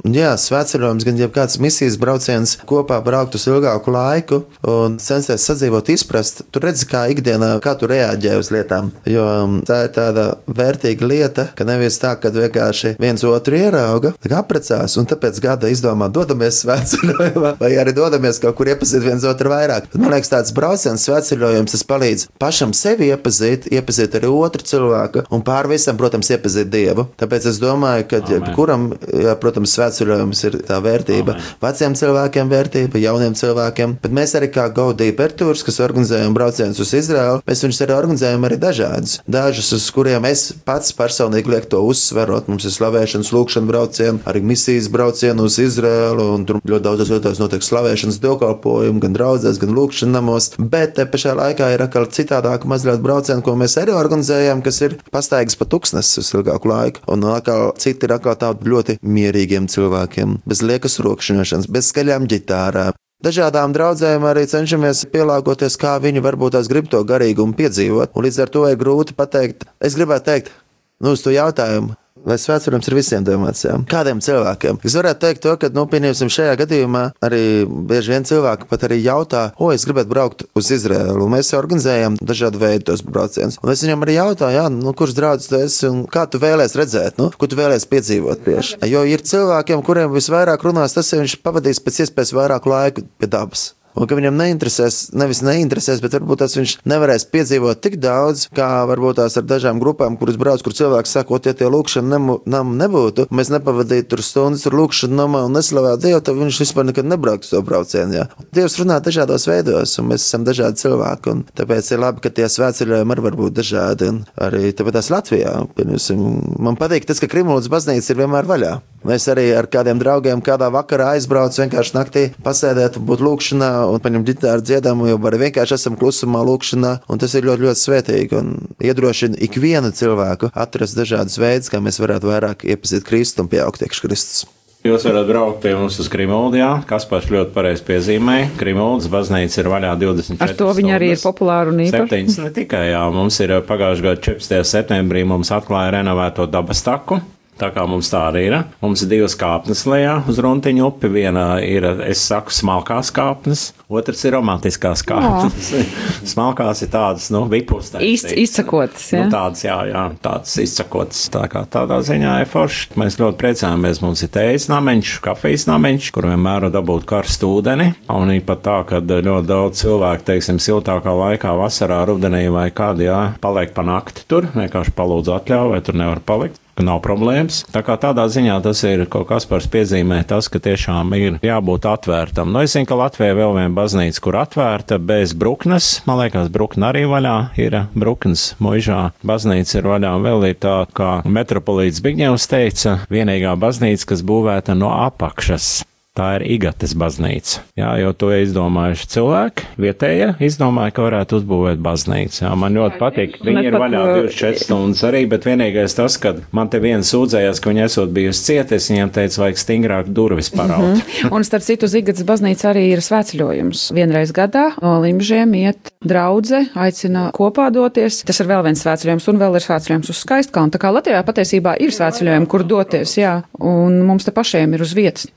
jā, svētceļojums, gan jebkāds misijas brauciens kopā braukt uz ilgāku laiku un censties sadzīvot, izprast, tu redzi, kā ikdienā, kā tu reaģē uz lietām. Jo um, tā ir tāda vērtīga lieta, ka nevis tā, ka vienkārši viens otru ierauga, apprecās un tāpēc gada izdomā, dodamies svētceļojumā, vai arī dodamies kaut kur iepazīt viens otru vairāk. Man liekas, tāds brauciens svētceļojums, tas palīdz pašam sevi iepazīt, iepazīt arī otru cilvēku un pār visam, protams, iepazīt Dievu. Tāpēc es domāju, ka jebkuram, jā, protams, svētceļojums ir tā vērtība. Amen. Veciem cilvēkiem vērtība, jauniem cilvēkiem, bet mēs arī kā Gaudija Pertūrs, kas organizējam braucienus uz Izraēlu, mēs viņus arī organizējam arī dažādus. Dažus, uz kuriem es pats personīgi lieku to uzsverot. Mums ir slavēšanas, lūkšana braucieni, arī misijas braucieni uz Izraēlu, un tur ļoti daudzos vietās notiek slavēšanas dievkalpojumi, gan draudzēs, gan lūkšana namos. Bet te pašā laikā ir atkal citādāk mazliet braucieni, ko mēs arī organizējam, kas ir pastaigas pa tūkstnesis uz ilgāku laiku. Un atkal citi ir atkal tādi ļoti mierīgiem cilvēkiem, bez liekas rokšņošanas, bez skaļām ģitārām. Dažādām draudzēm arī cenšamies pielāgoties, kā viņi varbūt tās grib to garīgumu piedzīvot, un līdz ar to ir grūti pateikt. Es gribētu teikt, nu, uz to jautājumu, Vai svētceļojums ir visiem domāts? Jā? Kādiem cilvēkiem? Es varētu teikt, to, ka, nu, pieņemsim, šajā gadījumā arī bieži vien cilvēki pat arī jautā, o, es gribētu braukt uz Izraēlu. Mēs organizējam dažādu veidu tos braucienus. Un es viņam arī jautāju, jā, nu, kurš draugs tu esi un kā tu vēlēsies redzēt, nu, ko tu vēlēsies piedzīvot tieši. Jo ir cilvēkiem, kuriem visvairāk runās tas, ja viņš pavadīs pēc iespējas vairāk laika pie dabas. Un ka viņam neinteresēs, nevis neinteresēs, bet varbūt tas viņš nevarēs piedzīvot tik daudz, kā varbūt tās ar dažām grupām, kuras brauc, kur cilvēks saka, ja tie lūkšana nam nebūtu, mēs nepavadītu tur stundas tur lūkšana namā un neslavētu Dievu, tad viņš vispār nekad nebrauktu to braucienu. Jā. Dievs runā dažādos veidos, un mēs esam dažādi cilvēki, un tāpēc ir labi, ka tie svētceļojumi arī var būt dažādi. Un arī tāpēc Latvijā, piemēram, man patīk tas, ka Krimulūdas baznīca ir vienmēr vaļā. Mēs arī ar kādiem draugiem kādā vakarā aizbraucam, vienkārši naktī pasēdēt, būt lūkšanā un paņemt ģitāru dziedāmu, jo arī vienkārši esam klusumā lūkšanā, un tas ir ļoti, ļoti svētīgi un iedrošina ikvienu cilvēku atrast dažādas veidus, kā mēs varētu vairāk iepazīt Kristu un pieaugt iekš Kristus. Jūs varat braukt pie mums uz Krimuldu, jā. Kaspars ļoti pareizi piezīmēja. Krimuldas baznīca ir vaļā 24. Ar to viņa arī ir populāra un īpaša. Septiņas ne tikai, jā. Mums ir pagājušajā gadā 14. septembrī mums atklāja renovēto dabas taku. Tā kā mums tā arī ir. Mums ir divas kāpnes lejā uz Runtiņu upi. Viena ir, es saku, smalkās kāpnes, otrs ir romantiskās kāpnes. Smalkās ir tādas, nu, vipus. Iz, izsakotas, jā. Nu, tādas, jā, jā, tādas izsakotas. Tā kā tādā ziņā ir forši. Mēs ļoti priecājamies. Mums ir tējas nameņš, kafijas nameņš, kur vienmēr dabūt karstu ūdeni. Un ir pat tā, ka ļoti daudz cilvēku, teiksim, siltākā laikā, vasarā, rudenī vai kādā, jā, paliek pa nakti tur, vienkārši palūdzu atļauju, vai tur nevar palikt ka nav problēmas. Tā kā tādā ziņā tas ir kaut kas par spiezīmē, tas, ka tiešām ir jābūt atvērtam. Nu, es zinu, ka Latvijā vēl viena baznīca, kur atvērta bez bruknes, man liekas, brukna arī vaļā ir bruknes muižā. Baznīca ir vaļā vēl ir tā, kā metropolīts Bigņevs teica, vienīgā baznīca, kas būvēta no apakšas. Tā ir Igates baznīca. Jā, jo to izdomājuši cilvēki, vietējie izdomāja, ka varētu uzbūvēt baznīcu. Jā, man ļoti patīk. Viņi ir vaļā 24 stundas arī, bet vienīgais tas, ka man te viens sūdzējās, ka viņi esot bijusi cieta, es viņiem teicu, vajag stingrāk durvis paraut. Mm -hmm. Un starp citu, Igates baznīca arī ir svētceļojums. Vienreiz gadā no Limžiem iet draudze, aicina kopā doties. Tas ir vēl viens svētceļojums un vēl ir svētceļojums uz Skaistkalnu. Tā kā Latvijā patiesībā ir svētceļojumi, kur doties, jā, un mums te pašiem ir uz vietas.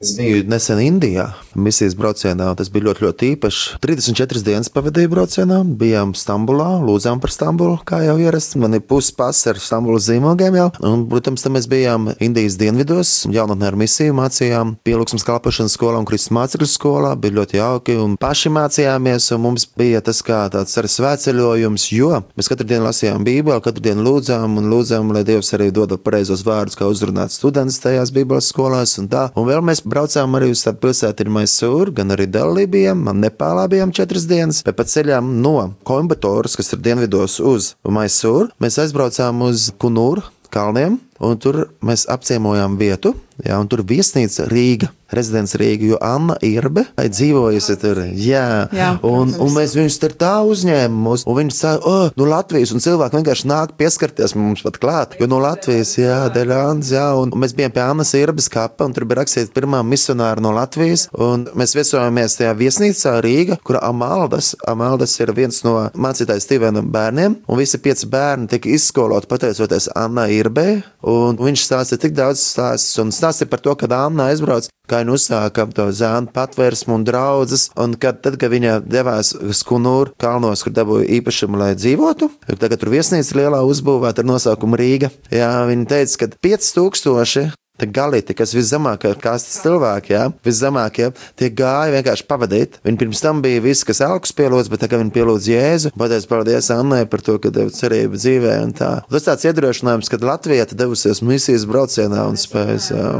Es biju nesen Indijā, misijas braucienā, un tas bija ļoti, ļoti īpašs. 34 dienas pavadīju braucienā, bijām Stambulā, lūdzām par Stambulu, kā jau ierasts. Man ir puspas ar Stambulas zīmogiem jau, un, protams, tam mēs bijām Indijas dienvidos, jaunatnē ar misiju mācījām, pielūgsmas kalpošanas skolā un Kristus mācekļu skolā, bija ļoti jauki, un paši mācījāmies, un mums bija tas kā tāds arī svētceļojums, jo mēs katru dienu lasījām Bībeli, katru dienu lūdzām un lūdzām, lai Dievs arī dod pareizos vārdus, kā uzrunāt studentus tajās Bībeles skolās un tā. Un braucām arī uz tādu pilsētu, ir Maisūra, gan arī Delī bijām, Nepālā bijām četras dienas, bet pa ceļām no Koimbatoras, kas ir dienvidos uz Maisūru, mēs aizbraucām uz Kunūru kalniem, un tur mēs apciemojām vietu, jā, un tur viesnīca Rīga rezidents Rīgā, jo Anna Irbe dzīvojusi tur. Jā, jā un, un mēs viņus tur tā uzņēmām. Viņi saka, oh, no Latvijas, un cilvēki vienkārši nāk pieskarties mums pat klāt. Jo no Latvijas, jā, Deļāns, jā, un mēs bijām pie Annas Irbes kapa, un tur bija rakstīts pirmā misionāra no Latvijas, un mēs viesojamies tajā viesnīcā Rīga, kur Amaldas, Amaldas ir viens no mācītājas Stīvena bērniem, un visi pieci bērni tika izskoloti pateicoties Anna Irbē, un viņš stāstīja tik daudz stāstus, un stāstīja par to, kad Anna aizbrauc kā viņa uzsāka to zēnu patvērsmu un draudzes, un kad, tad, kad viņa devās uz Kunūru kalnos, kur dabūja īpašumu, lai dzīvotu, tagad tur viesnīca lielā uzbūvēta ar nosaukumu Rīga, jā, viņa teica, ka 5000 Tie galīti, kas viszemākie kastes cilvēki, jā, viszemākie, tie gāja vienkārši pavadīt. Viņi pirms tam bija visi, kas augsts pielūdz, bet tagad viņi pielūdz Jēzu. Pateic paldies Annai par to, ka deva cerību dzīvē un tā. Un tas tāds iedrošinājums, ka Latvija devusies misijas braucienā un spējas. Jā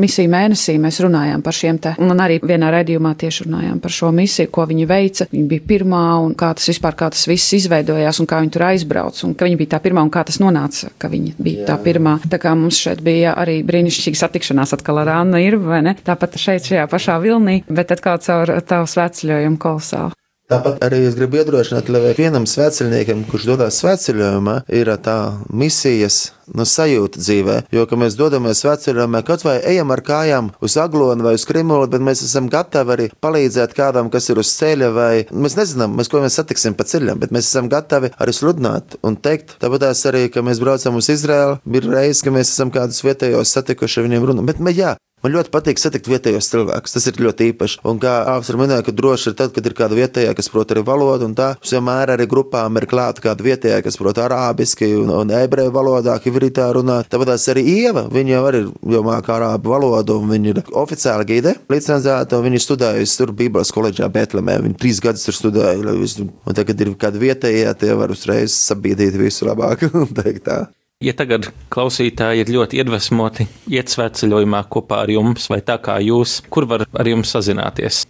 misiju mēnesī mēs runājām par šiem te, un arī vienā redzījumā tieši runājām par šo misiju, ko viņi veica. Viņa bija pirmā, un kā tas vispār, kā tas viss izveidojās, un kā viņi tur aizbrauc, un ka viņa bija tā pirmā, un kā tas nonāca, ka viņa bija Jā. tā pirmā. Tā kā mums šeit bija arī brīnišķīga satikšanās atkal ar Annu Irbu, vai ne? Tāpat šeit šajā pašā vilnī, bet atkal caur tavu svētceļojumu kolosālu. Tāpat arī es gribu iedrošināt, lai vienam svētceļniekam, kurš dodas svētceļojumā, ir tā misijas nu, sajūta dzīvē. Jo, kad mēs dodamies svētceļojumā, kaut vai ejam ar kājām uz aglonu vai uz krimulu, bet mēs esam gatavi arī palīdzēt kādam, kas ir uz ceļa, vai mēs nezinām, mēs, ko mēs satiksim pa ceļam, bet mēs esam gatavi arī sludināt un teikt. Tāpat arī, kad mēs braucam uz Izraēlu, ir reizes, ka mēs esam kādus vietējos satikuši, viņiem runājam. Bet, jā, Man ļoti patīk satikt vietējos cilvēkus. Tas ir ļoti īpaši. Un kā ir minējis, ka droši ir tad, kad ir kāda vietējā, kas prot arī valodu, un tā vienmēr arī grupām ir klāta kāda vietējā, kas prot arābiski un, un ebreju valodā, hivritā runā. Tāpēc arī Ieva, viņa jau arī jau māca arābu valodu, un viņa ir oficiāli gide, līdzstrādāta, un viņa studējusi tur Bībeles koledžā Betlemē. Viņa trīs gadus tur studēja, un tagad ir kāda vietējā, tie var uzreiz sabiedrīt visu labāk. Ja tagad klausītāji ir ļoti iedvesmoti, iet svētceļojumā kopā ar jums, vai tā kā jūs, kur var ar jums sazināties?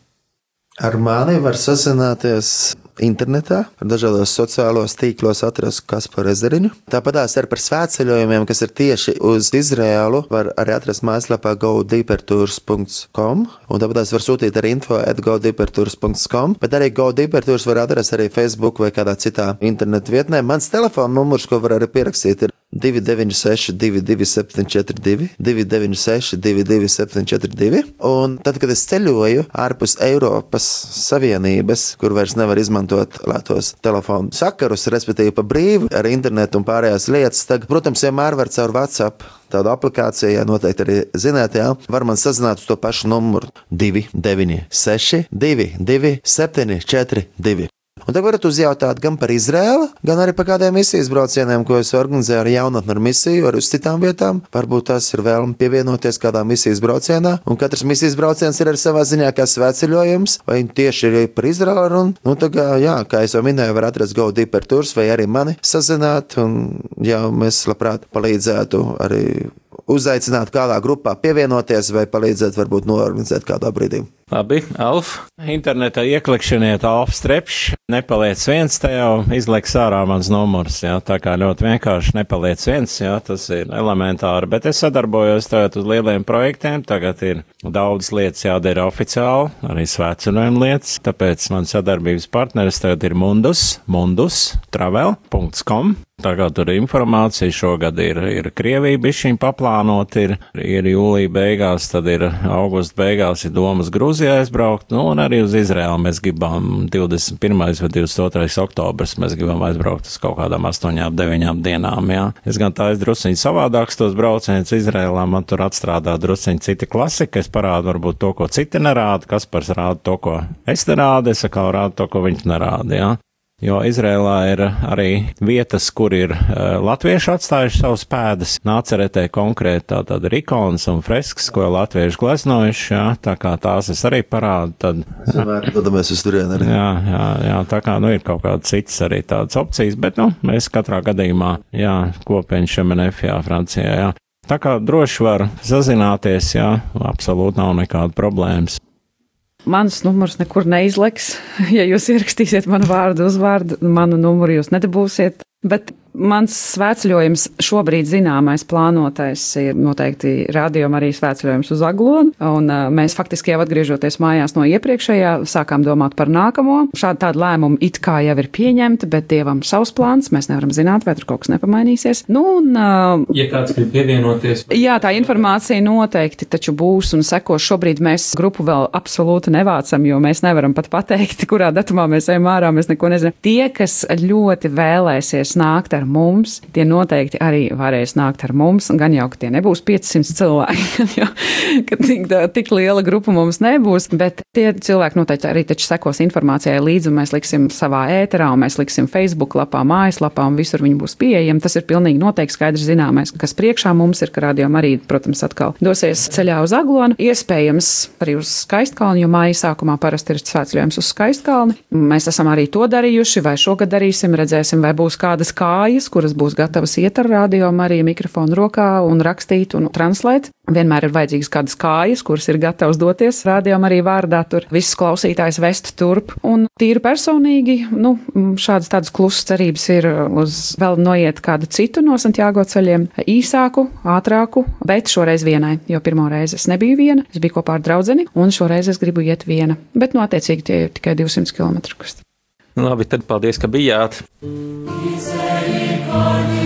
Ar mani var sazināties internetā, dažādos sociālos tīklos atrast Kasparu ezeriņu. Tāpat arī par svētceļojumiem, kas ir tieši uz Izrēlu, var arī atrast mājaslapā godeepertours.com, un tāpat var sūtīt arī info at godeepertours.com, bet arī godeepertours var atrast arī Facebook vai kādā citā internetu vietnē. Mans telefona numurs, ko var arī pierakstīt, ir 296, 22742, 296, 22742. Un tad, kad es ceļoju ārpus Eiropas Savienības, kur vairs nevar izmantot izmantot lētos telefonu sakarus, respektīvi pa brīvu ar internetu un pārējās lietas. Tad, protams, vienmēr var caur WhatsApp tādu aplikāciju, ja noteikti arī zināt, jā, var man sazināt uz to pašu numuru 296, 22, 742. Un te varat uzjautāt gan par Izrēlu, gan arī par kādiem misijas braucieniem, ko es organizēju ar jaunatni ar misiju, arī uz citām vietām. Varbūt tas ir vēlme pievienoties kādā misijas braucienā, un katrs misijas brauciens ir arī savā ziņā kā svētceļojums, vai tieši ir par Izrēlu runa. Nu, tā kā, jā, kā jau minēju, var atrast Go Deeper Tours vai arī mani sazināt, un jā, mēs labprāt palīdzētu arī uzaicināt kādā grupā pievienoties vai palīdzēt varbūt norganizēt kādā brīdī. Labi, Alf. Internetā ieklikšķiniet Alfa strepšs, nepaliec viens, te jau izliks ārā mans numurs, jā, tā kā ļoti vienkārši nepaliec viens, jā, tas ir elementāri, bet es sadarbojos tagad uz lieliem projektiem, tagad ir daudz lietas jādara oficiāli, arī svētcinojuma lietas, tāpēc man sadarbības partneris tagad ir Mundus, Mundus, travel.com, Kā tur informācija, šogad ir, ir Krievija bišķiņ paplānot, ir, ir jūlija beigās, tad ir augusta beigās ir domas Grūzijā aizbraukt, nu un arī uz Izraēlu mēs gribam 21. vai 22. oktobrs, mēs gribam aizbraukt uz kaut kādām 8, 9 dienām, jā. Es gan tā es drusciņi savādāks tos braucienus Izrēlā, man tur atstrādā drusciņi cita klasika, es parādu varbūt to, ko citi nerāda, kas pars rāda to, ko es nerādu, es atkal rādu to, ko viņš nerāda, jā jo Izrēlā ir arī vietas, kur ir uh, latvieši atstājuši savus pēdas. Nāceretē konkrēti tātad ir ikonas un freskas, ko latvieši gleznojuši, jā, tā kā tās es arī parādu. Tad, tad mēs uz turieni arī. Jā, jā, jā, tā kā, nu, ir kaut kādas citas arī tādas opcijas, bet, nu, mēs katrā gadījumā, jā, kopieņi šemenef, jā, Francijā, jā. Tā kā droši var sazināties, jā, absolūti nav nekāda problēmas. Mans numurs nekur neizleks. Ja jūs ierakstīsiet manu vārdu, uzvārdu, manu numuru jūs nedabūsiet. Bet Mans svētceļojums šobrīd zināmais plānotais ir noteikti rādījuma arī svētceļojums uz Aglonu, un mēs faktiski jau atgriežoties mājās no iepriekšējā sākām domāt par nākamo. Šāda tāda lēmuma it kā jau ir pieņemta, bet dievam savs plāns, mēs nevaram zināt, vai tur kaut kas nepamainīsies. Nu, un, ja kāds grib pievienoties. Jā, tā informācija noteikti taču būs un sekos. Šobrīd mēs grupu vēl absolūti nevācam, jo mēs nevaram pat pateikt, kurā datumā mēs ejam ārā, mēs neko nezinām. Tie, kas ļoti vēlēsies nākt ar ar mums, tie noteikti arī varēs nākt ar mums, gan jau, ka tie nebūs 500 cilvēki, jo, ka tik, tik liela grupa mums nebūs, bet tie cilvēki noteikti arī taču sekos informācijai līdzi, un mēs liksim savā ēterā, un mēs liksim Facebook lapā, mājaslapā, un visur viņi būs pieejami. Tas ir pilnīgi noteikti skaidrs zināmais, kas priekšā mums ir, ka rādījām arī, protams, atkal dosies ceļā uz Aglonu, iespējams arī uz Skaistkalnu, jo māja sākumā parasti ir svētceļojums uz Skaistkalni. Mēs esam arī to darījuši, vai šogad darīsim, redzēsim, vai būs kādas kājas kājas, kuras būs gatavas iet ar radio Mariju mikrofonu rokā un rakstīt un translēt. Vienmēr ir vajadzīgas kādas kājas, kuras ir gatavas doties radio arī vārdā, tur visus klausītājus vest turp. Un tīri personīgi, nu, šādas tādas klusas cerības ir uz vēl noiet kādu citu no Santiago ceļiem, īsāku, ātrāku, bet šoreiz vienai, jo pirmo reizi es nebiju viena, es biju kopā ar draudzeni, un šoreiz es gribu iet viena. Bet, nu, attiecīgi tie ir tikai 200 km. Labi, tad paldies, ka bijāt. glory.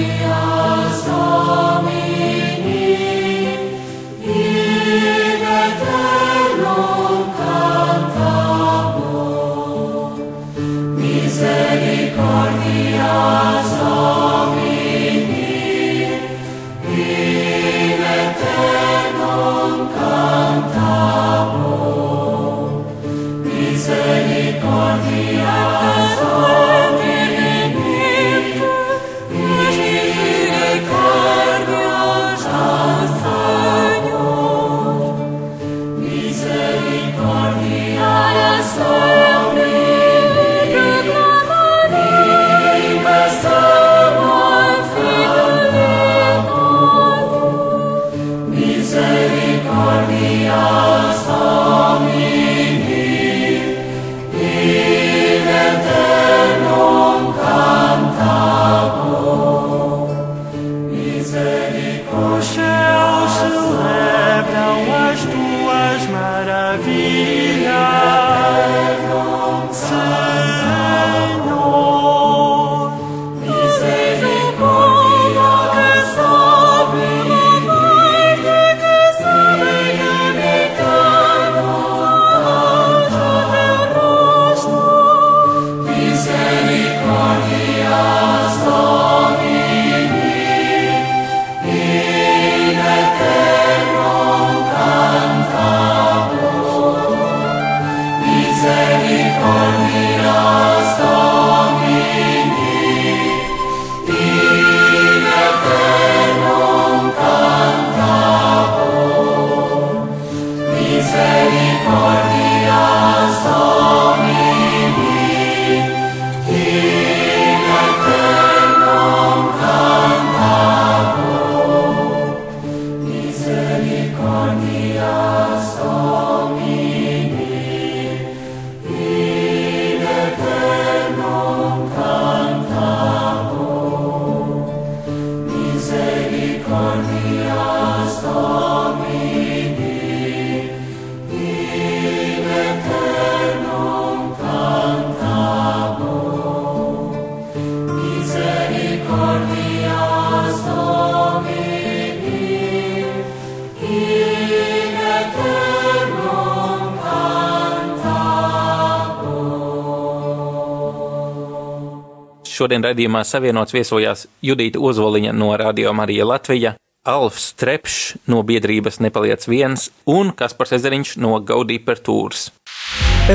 Šodien raidījumā savienots viesojās Judita Ozoliņa no Radio Marija Latvija, Alfs Trepšs no biedrības Nepaliec viens un Kaspars Ezeriņš no Gaudī per Tūrs.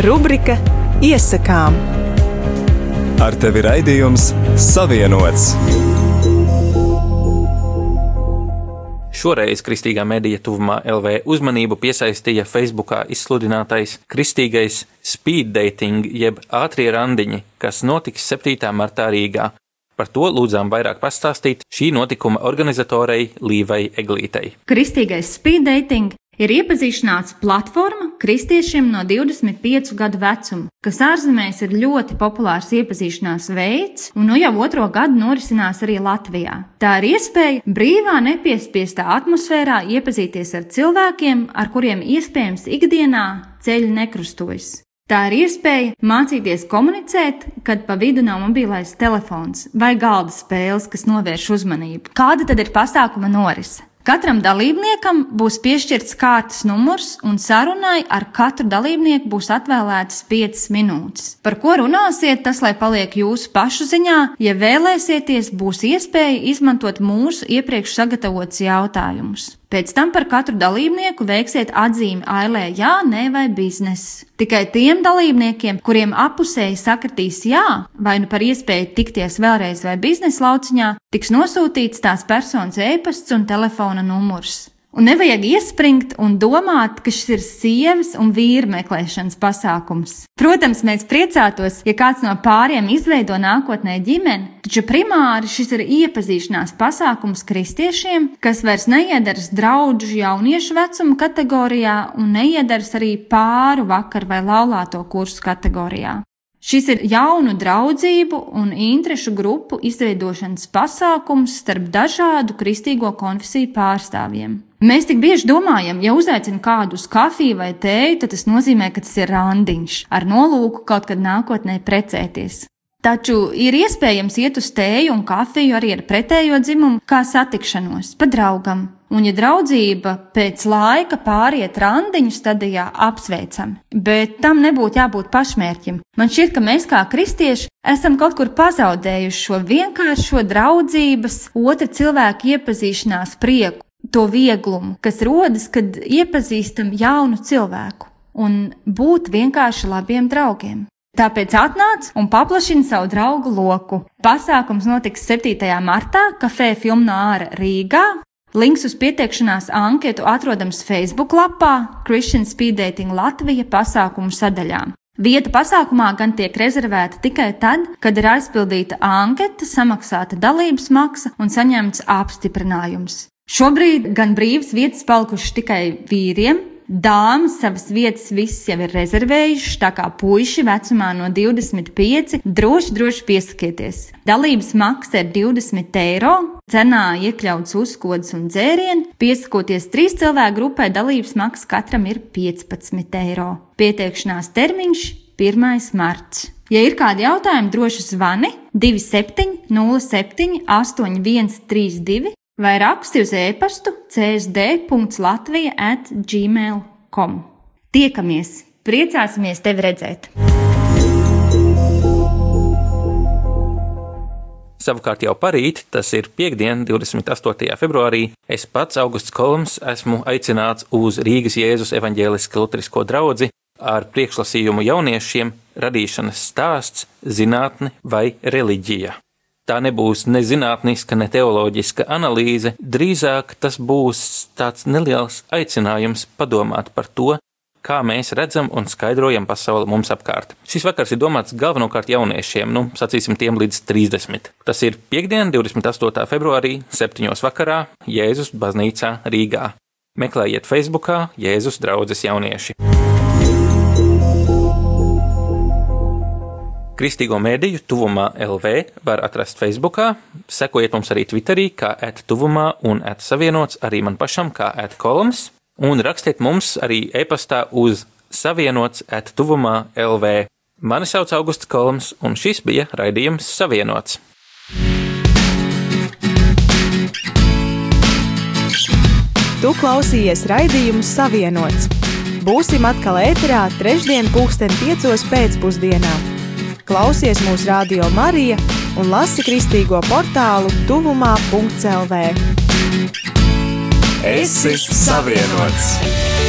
Rubrika Iesakām. Ar tevi raidījums Savienots. Šoreiz Kristīgā medija tuvumā LV uzmanību piesaistīja Facebookā izsludinātais kristīgais speed dating jeb ātrie randiņi, kas notiks 7. martā Rīgā. Par to lūdzām vairāk pastāstīt šī notikuma organizatorei Līvai Eglītei. Kristīgais speed dating ir iepazīšanās platforma kristiešiem no 25 gadu vecuma, kas ārzemēs ir ļoti populārs iepazīšanās veids, un nu jau otro gadu norisinās arī Latvijā. Tā ir iespēja brīvā, nepiespiestā atmosfērā iepazīties ar cilvēkiem, ar kuriem iespējams ikdienā ceļi nekrustojas. Tā ir iespēja mācīties komunicēt, kad pa vidu nav mobilais telefons vai galda spēles, kas novērš uzmanību. Kāda tad ir pasākuma norise? Katram dalībniekam būs piešķirts kārtas numurs, un sarunai ar katru dalībnieku būs atvēlētas 5 minūtes. Par ko runāsiet, tas lai paliek jūsu pašu ziņā. Ja vēlēsieties, būs iespēja izmantot mūsu iepriekš sagatavotus jautājumus. Pēc tam par katru dalībnieku veiksiet atzīmi ailē jā, nē vai biznesa. Tikai tiem dalībniekiem, kuriem apusēji sakritīs jā, vai nu par iespēju tikties vēlreiz vai biznesa lauciņā, tiks nosūtīts tās personas e-pasts un telefona numurs. Un nevajag iespringt un domāt, ka šis ir sievas un vīra meklēšanas pasākums. Protams, mēs priecātos, ja kāds no pāriem izveido nākotnē ģimeni, taču primāri šis ir iepazīšanās pasākums kristiešiem, kas vairs neiedaras draugu jauniešu vecuma kategorijā un neiedaras arī pāru vakar vai laulāto kursu kategorijā. Šis ir jaunu draudzību un interešu grupu izveidošanas pasākums starp dažādu kristīgo konfesiju pārstāvjiem. Mēs tik bieži domājam, ja uzaicina kādu uz kafiju vai tēju, tad tas nozīmē, ka tas ir randiņš ar nolūku kaut kad nākotnē precēties. Taču ir iespējams iet uz tēju un kafiju arī ar pretējo dzimumu, kā satikšanos, pa draugam. Un, ja draudzība pēc laika pāriet randiņu stadijā, apsveicam, bet tam nebūtu jābūt pašmērķim. Man šķiet, ka mēs kā kristieši esam kaut kur pazaudējuši šo vienkāršo draudzības, otra cilvēka iepazīšanās prieku to vieglumu, kas rodas, kad iepazīstam jaunu cilvēku un būt vienkārši labiem draugiem. Tāpēc atnāc un paplašini savu draugu loku. Pasākums notiks 7. martā kafē Filmnāra Rīgā. Links uz pieteikšanās anketu atrodams Facebook lapā Christian Speed Dating Latvija pasākumu sadaļā. Vieta pasākumā gan tiek rezervēta tikai tad, kad ir aizpildīta anketa, samaksāta dalības maksa un saņemts apstiprinājums. Šobrīd gan brīvas vietas palikušas tikai vīriem. Dāmas savas vietas visas jau ir rezervējušas, tā kā puiši vecumā no 25 droši, droši piesakieties. Dalības maksa ir 20 eiro, cenā iekļauts uzkodas un dzērieni. Piesakoties trīs cilvēku grupai, dalības maksa katram ir 15 eiro. Pieteikšanās termiņš 1. marts. Ja ir kādi jautājumi, droši zvani 27 07 8132 vai raksti uz e-pastu csd.latvija at gmail.com. Tiekamies! Priecāsimies tevi redzēt! Savukārt jau parīt, tas ir piekdiena, 28. februārī, es pats, Augusts Kolms, esmu aicināts uz Rīgas Jēzus evaņģēliski lutrisko draugu ar priekšlasījumu jauniešiem radīšanas stāsts, zinātne vai reliģija. Tā nebūs ne zinātniska, ne teoloģiska analīze, drīzāk tas būs tāds neliels aicinājums padomāt par to, kā mēs redzam un skaidrojam pasauli mums apkārt. Šis vakars ir domāts galvenokārt jauniešiem, nu, sacīsim, tiem līdz 30. Tas ir piekdiena, 28. februārī, 7. vakarā, Jēzus baznīcā Rīgā. Meklējiet Facebookā Jēzus draudzes jaunieši. Kristīgo mēdīju tuvumā LV var atrast Facebook, sekojiet mums arī Twitterī, kā ētuvumā un ētsavienots arī man pašam, kā ētkolums, un rakstiet mums arī e-pastā uz savienots ētuvumā LV. Mani sauc Augusts Kolms, un šis bija raidījums Savienots. Tu klausījies raidījumu Savienots. Būsim atkal ēterā trešdien pulksten piecos pēcpusdienā Klausies mūsu radio Marija un lasi kristīgo portālu tuvumā.clv. Es esmu savienots!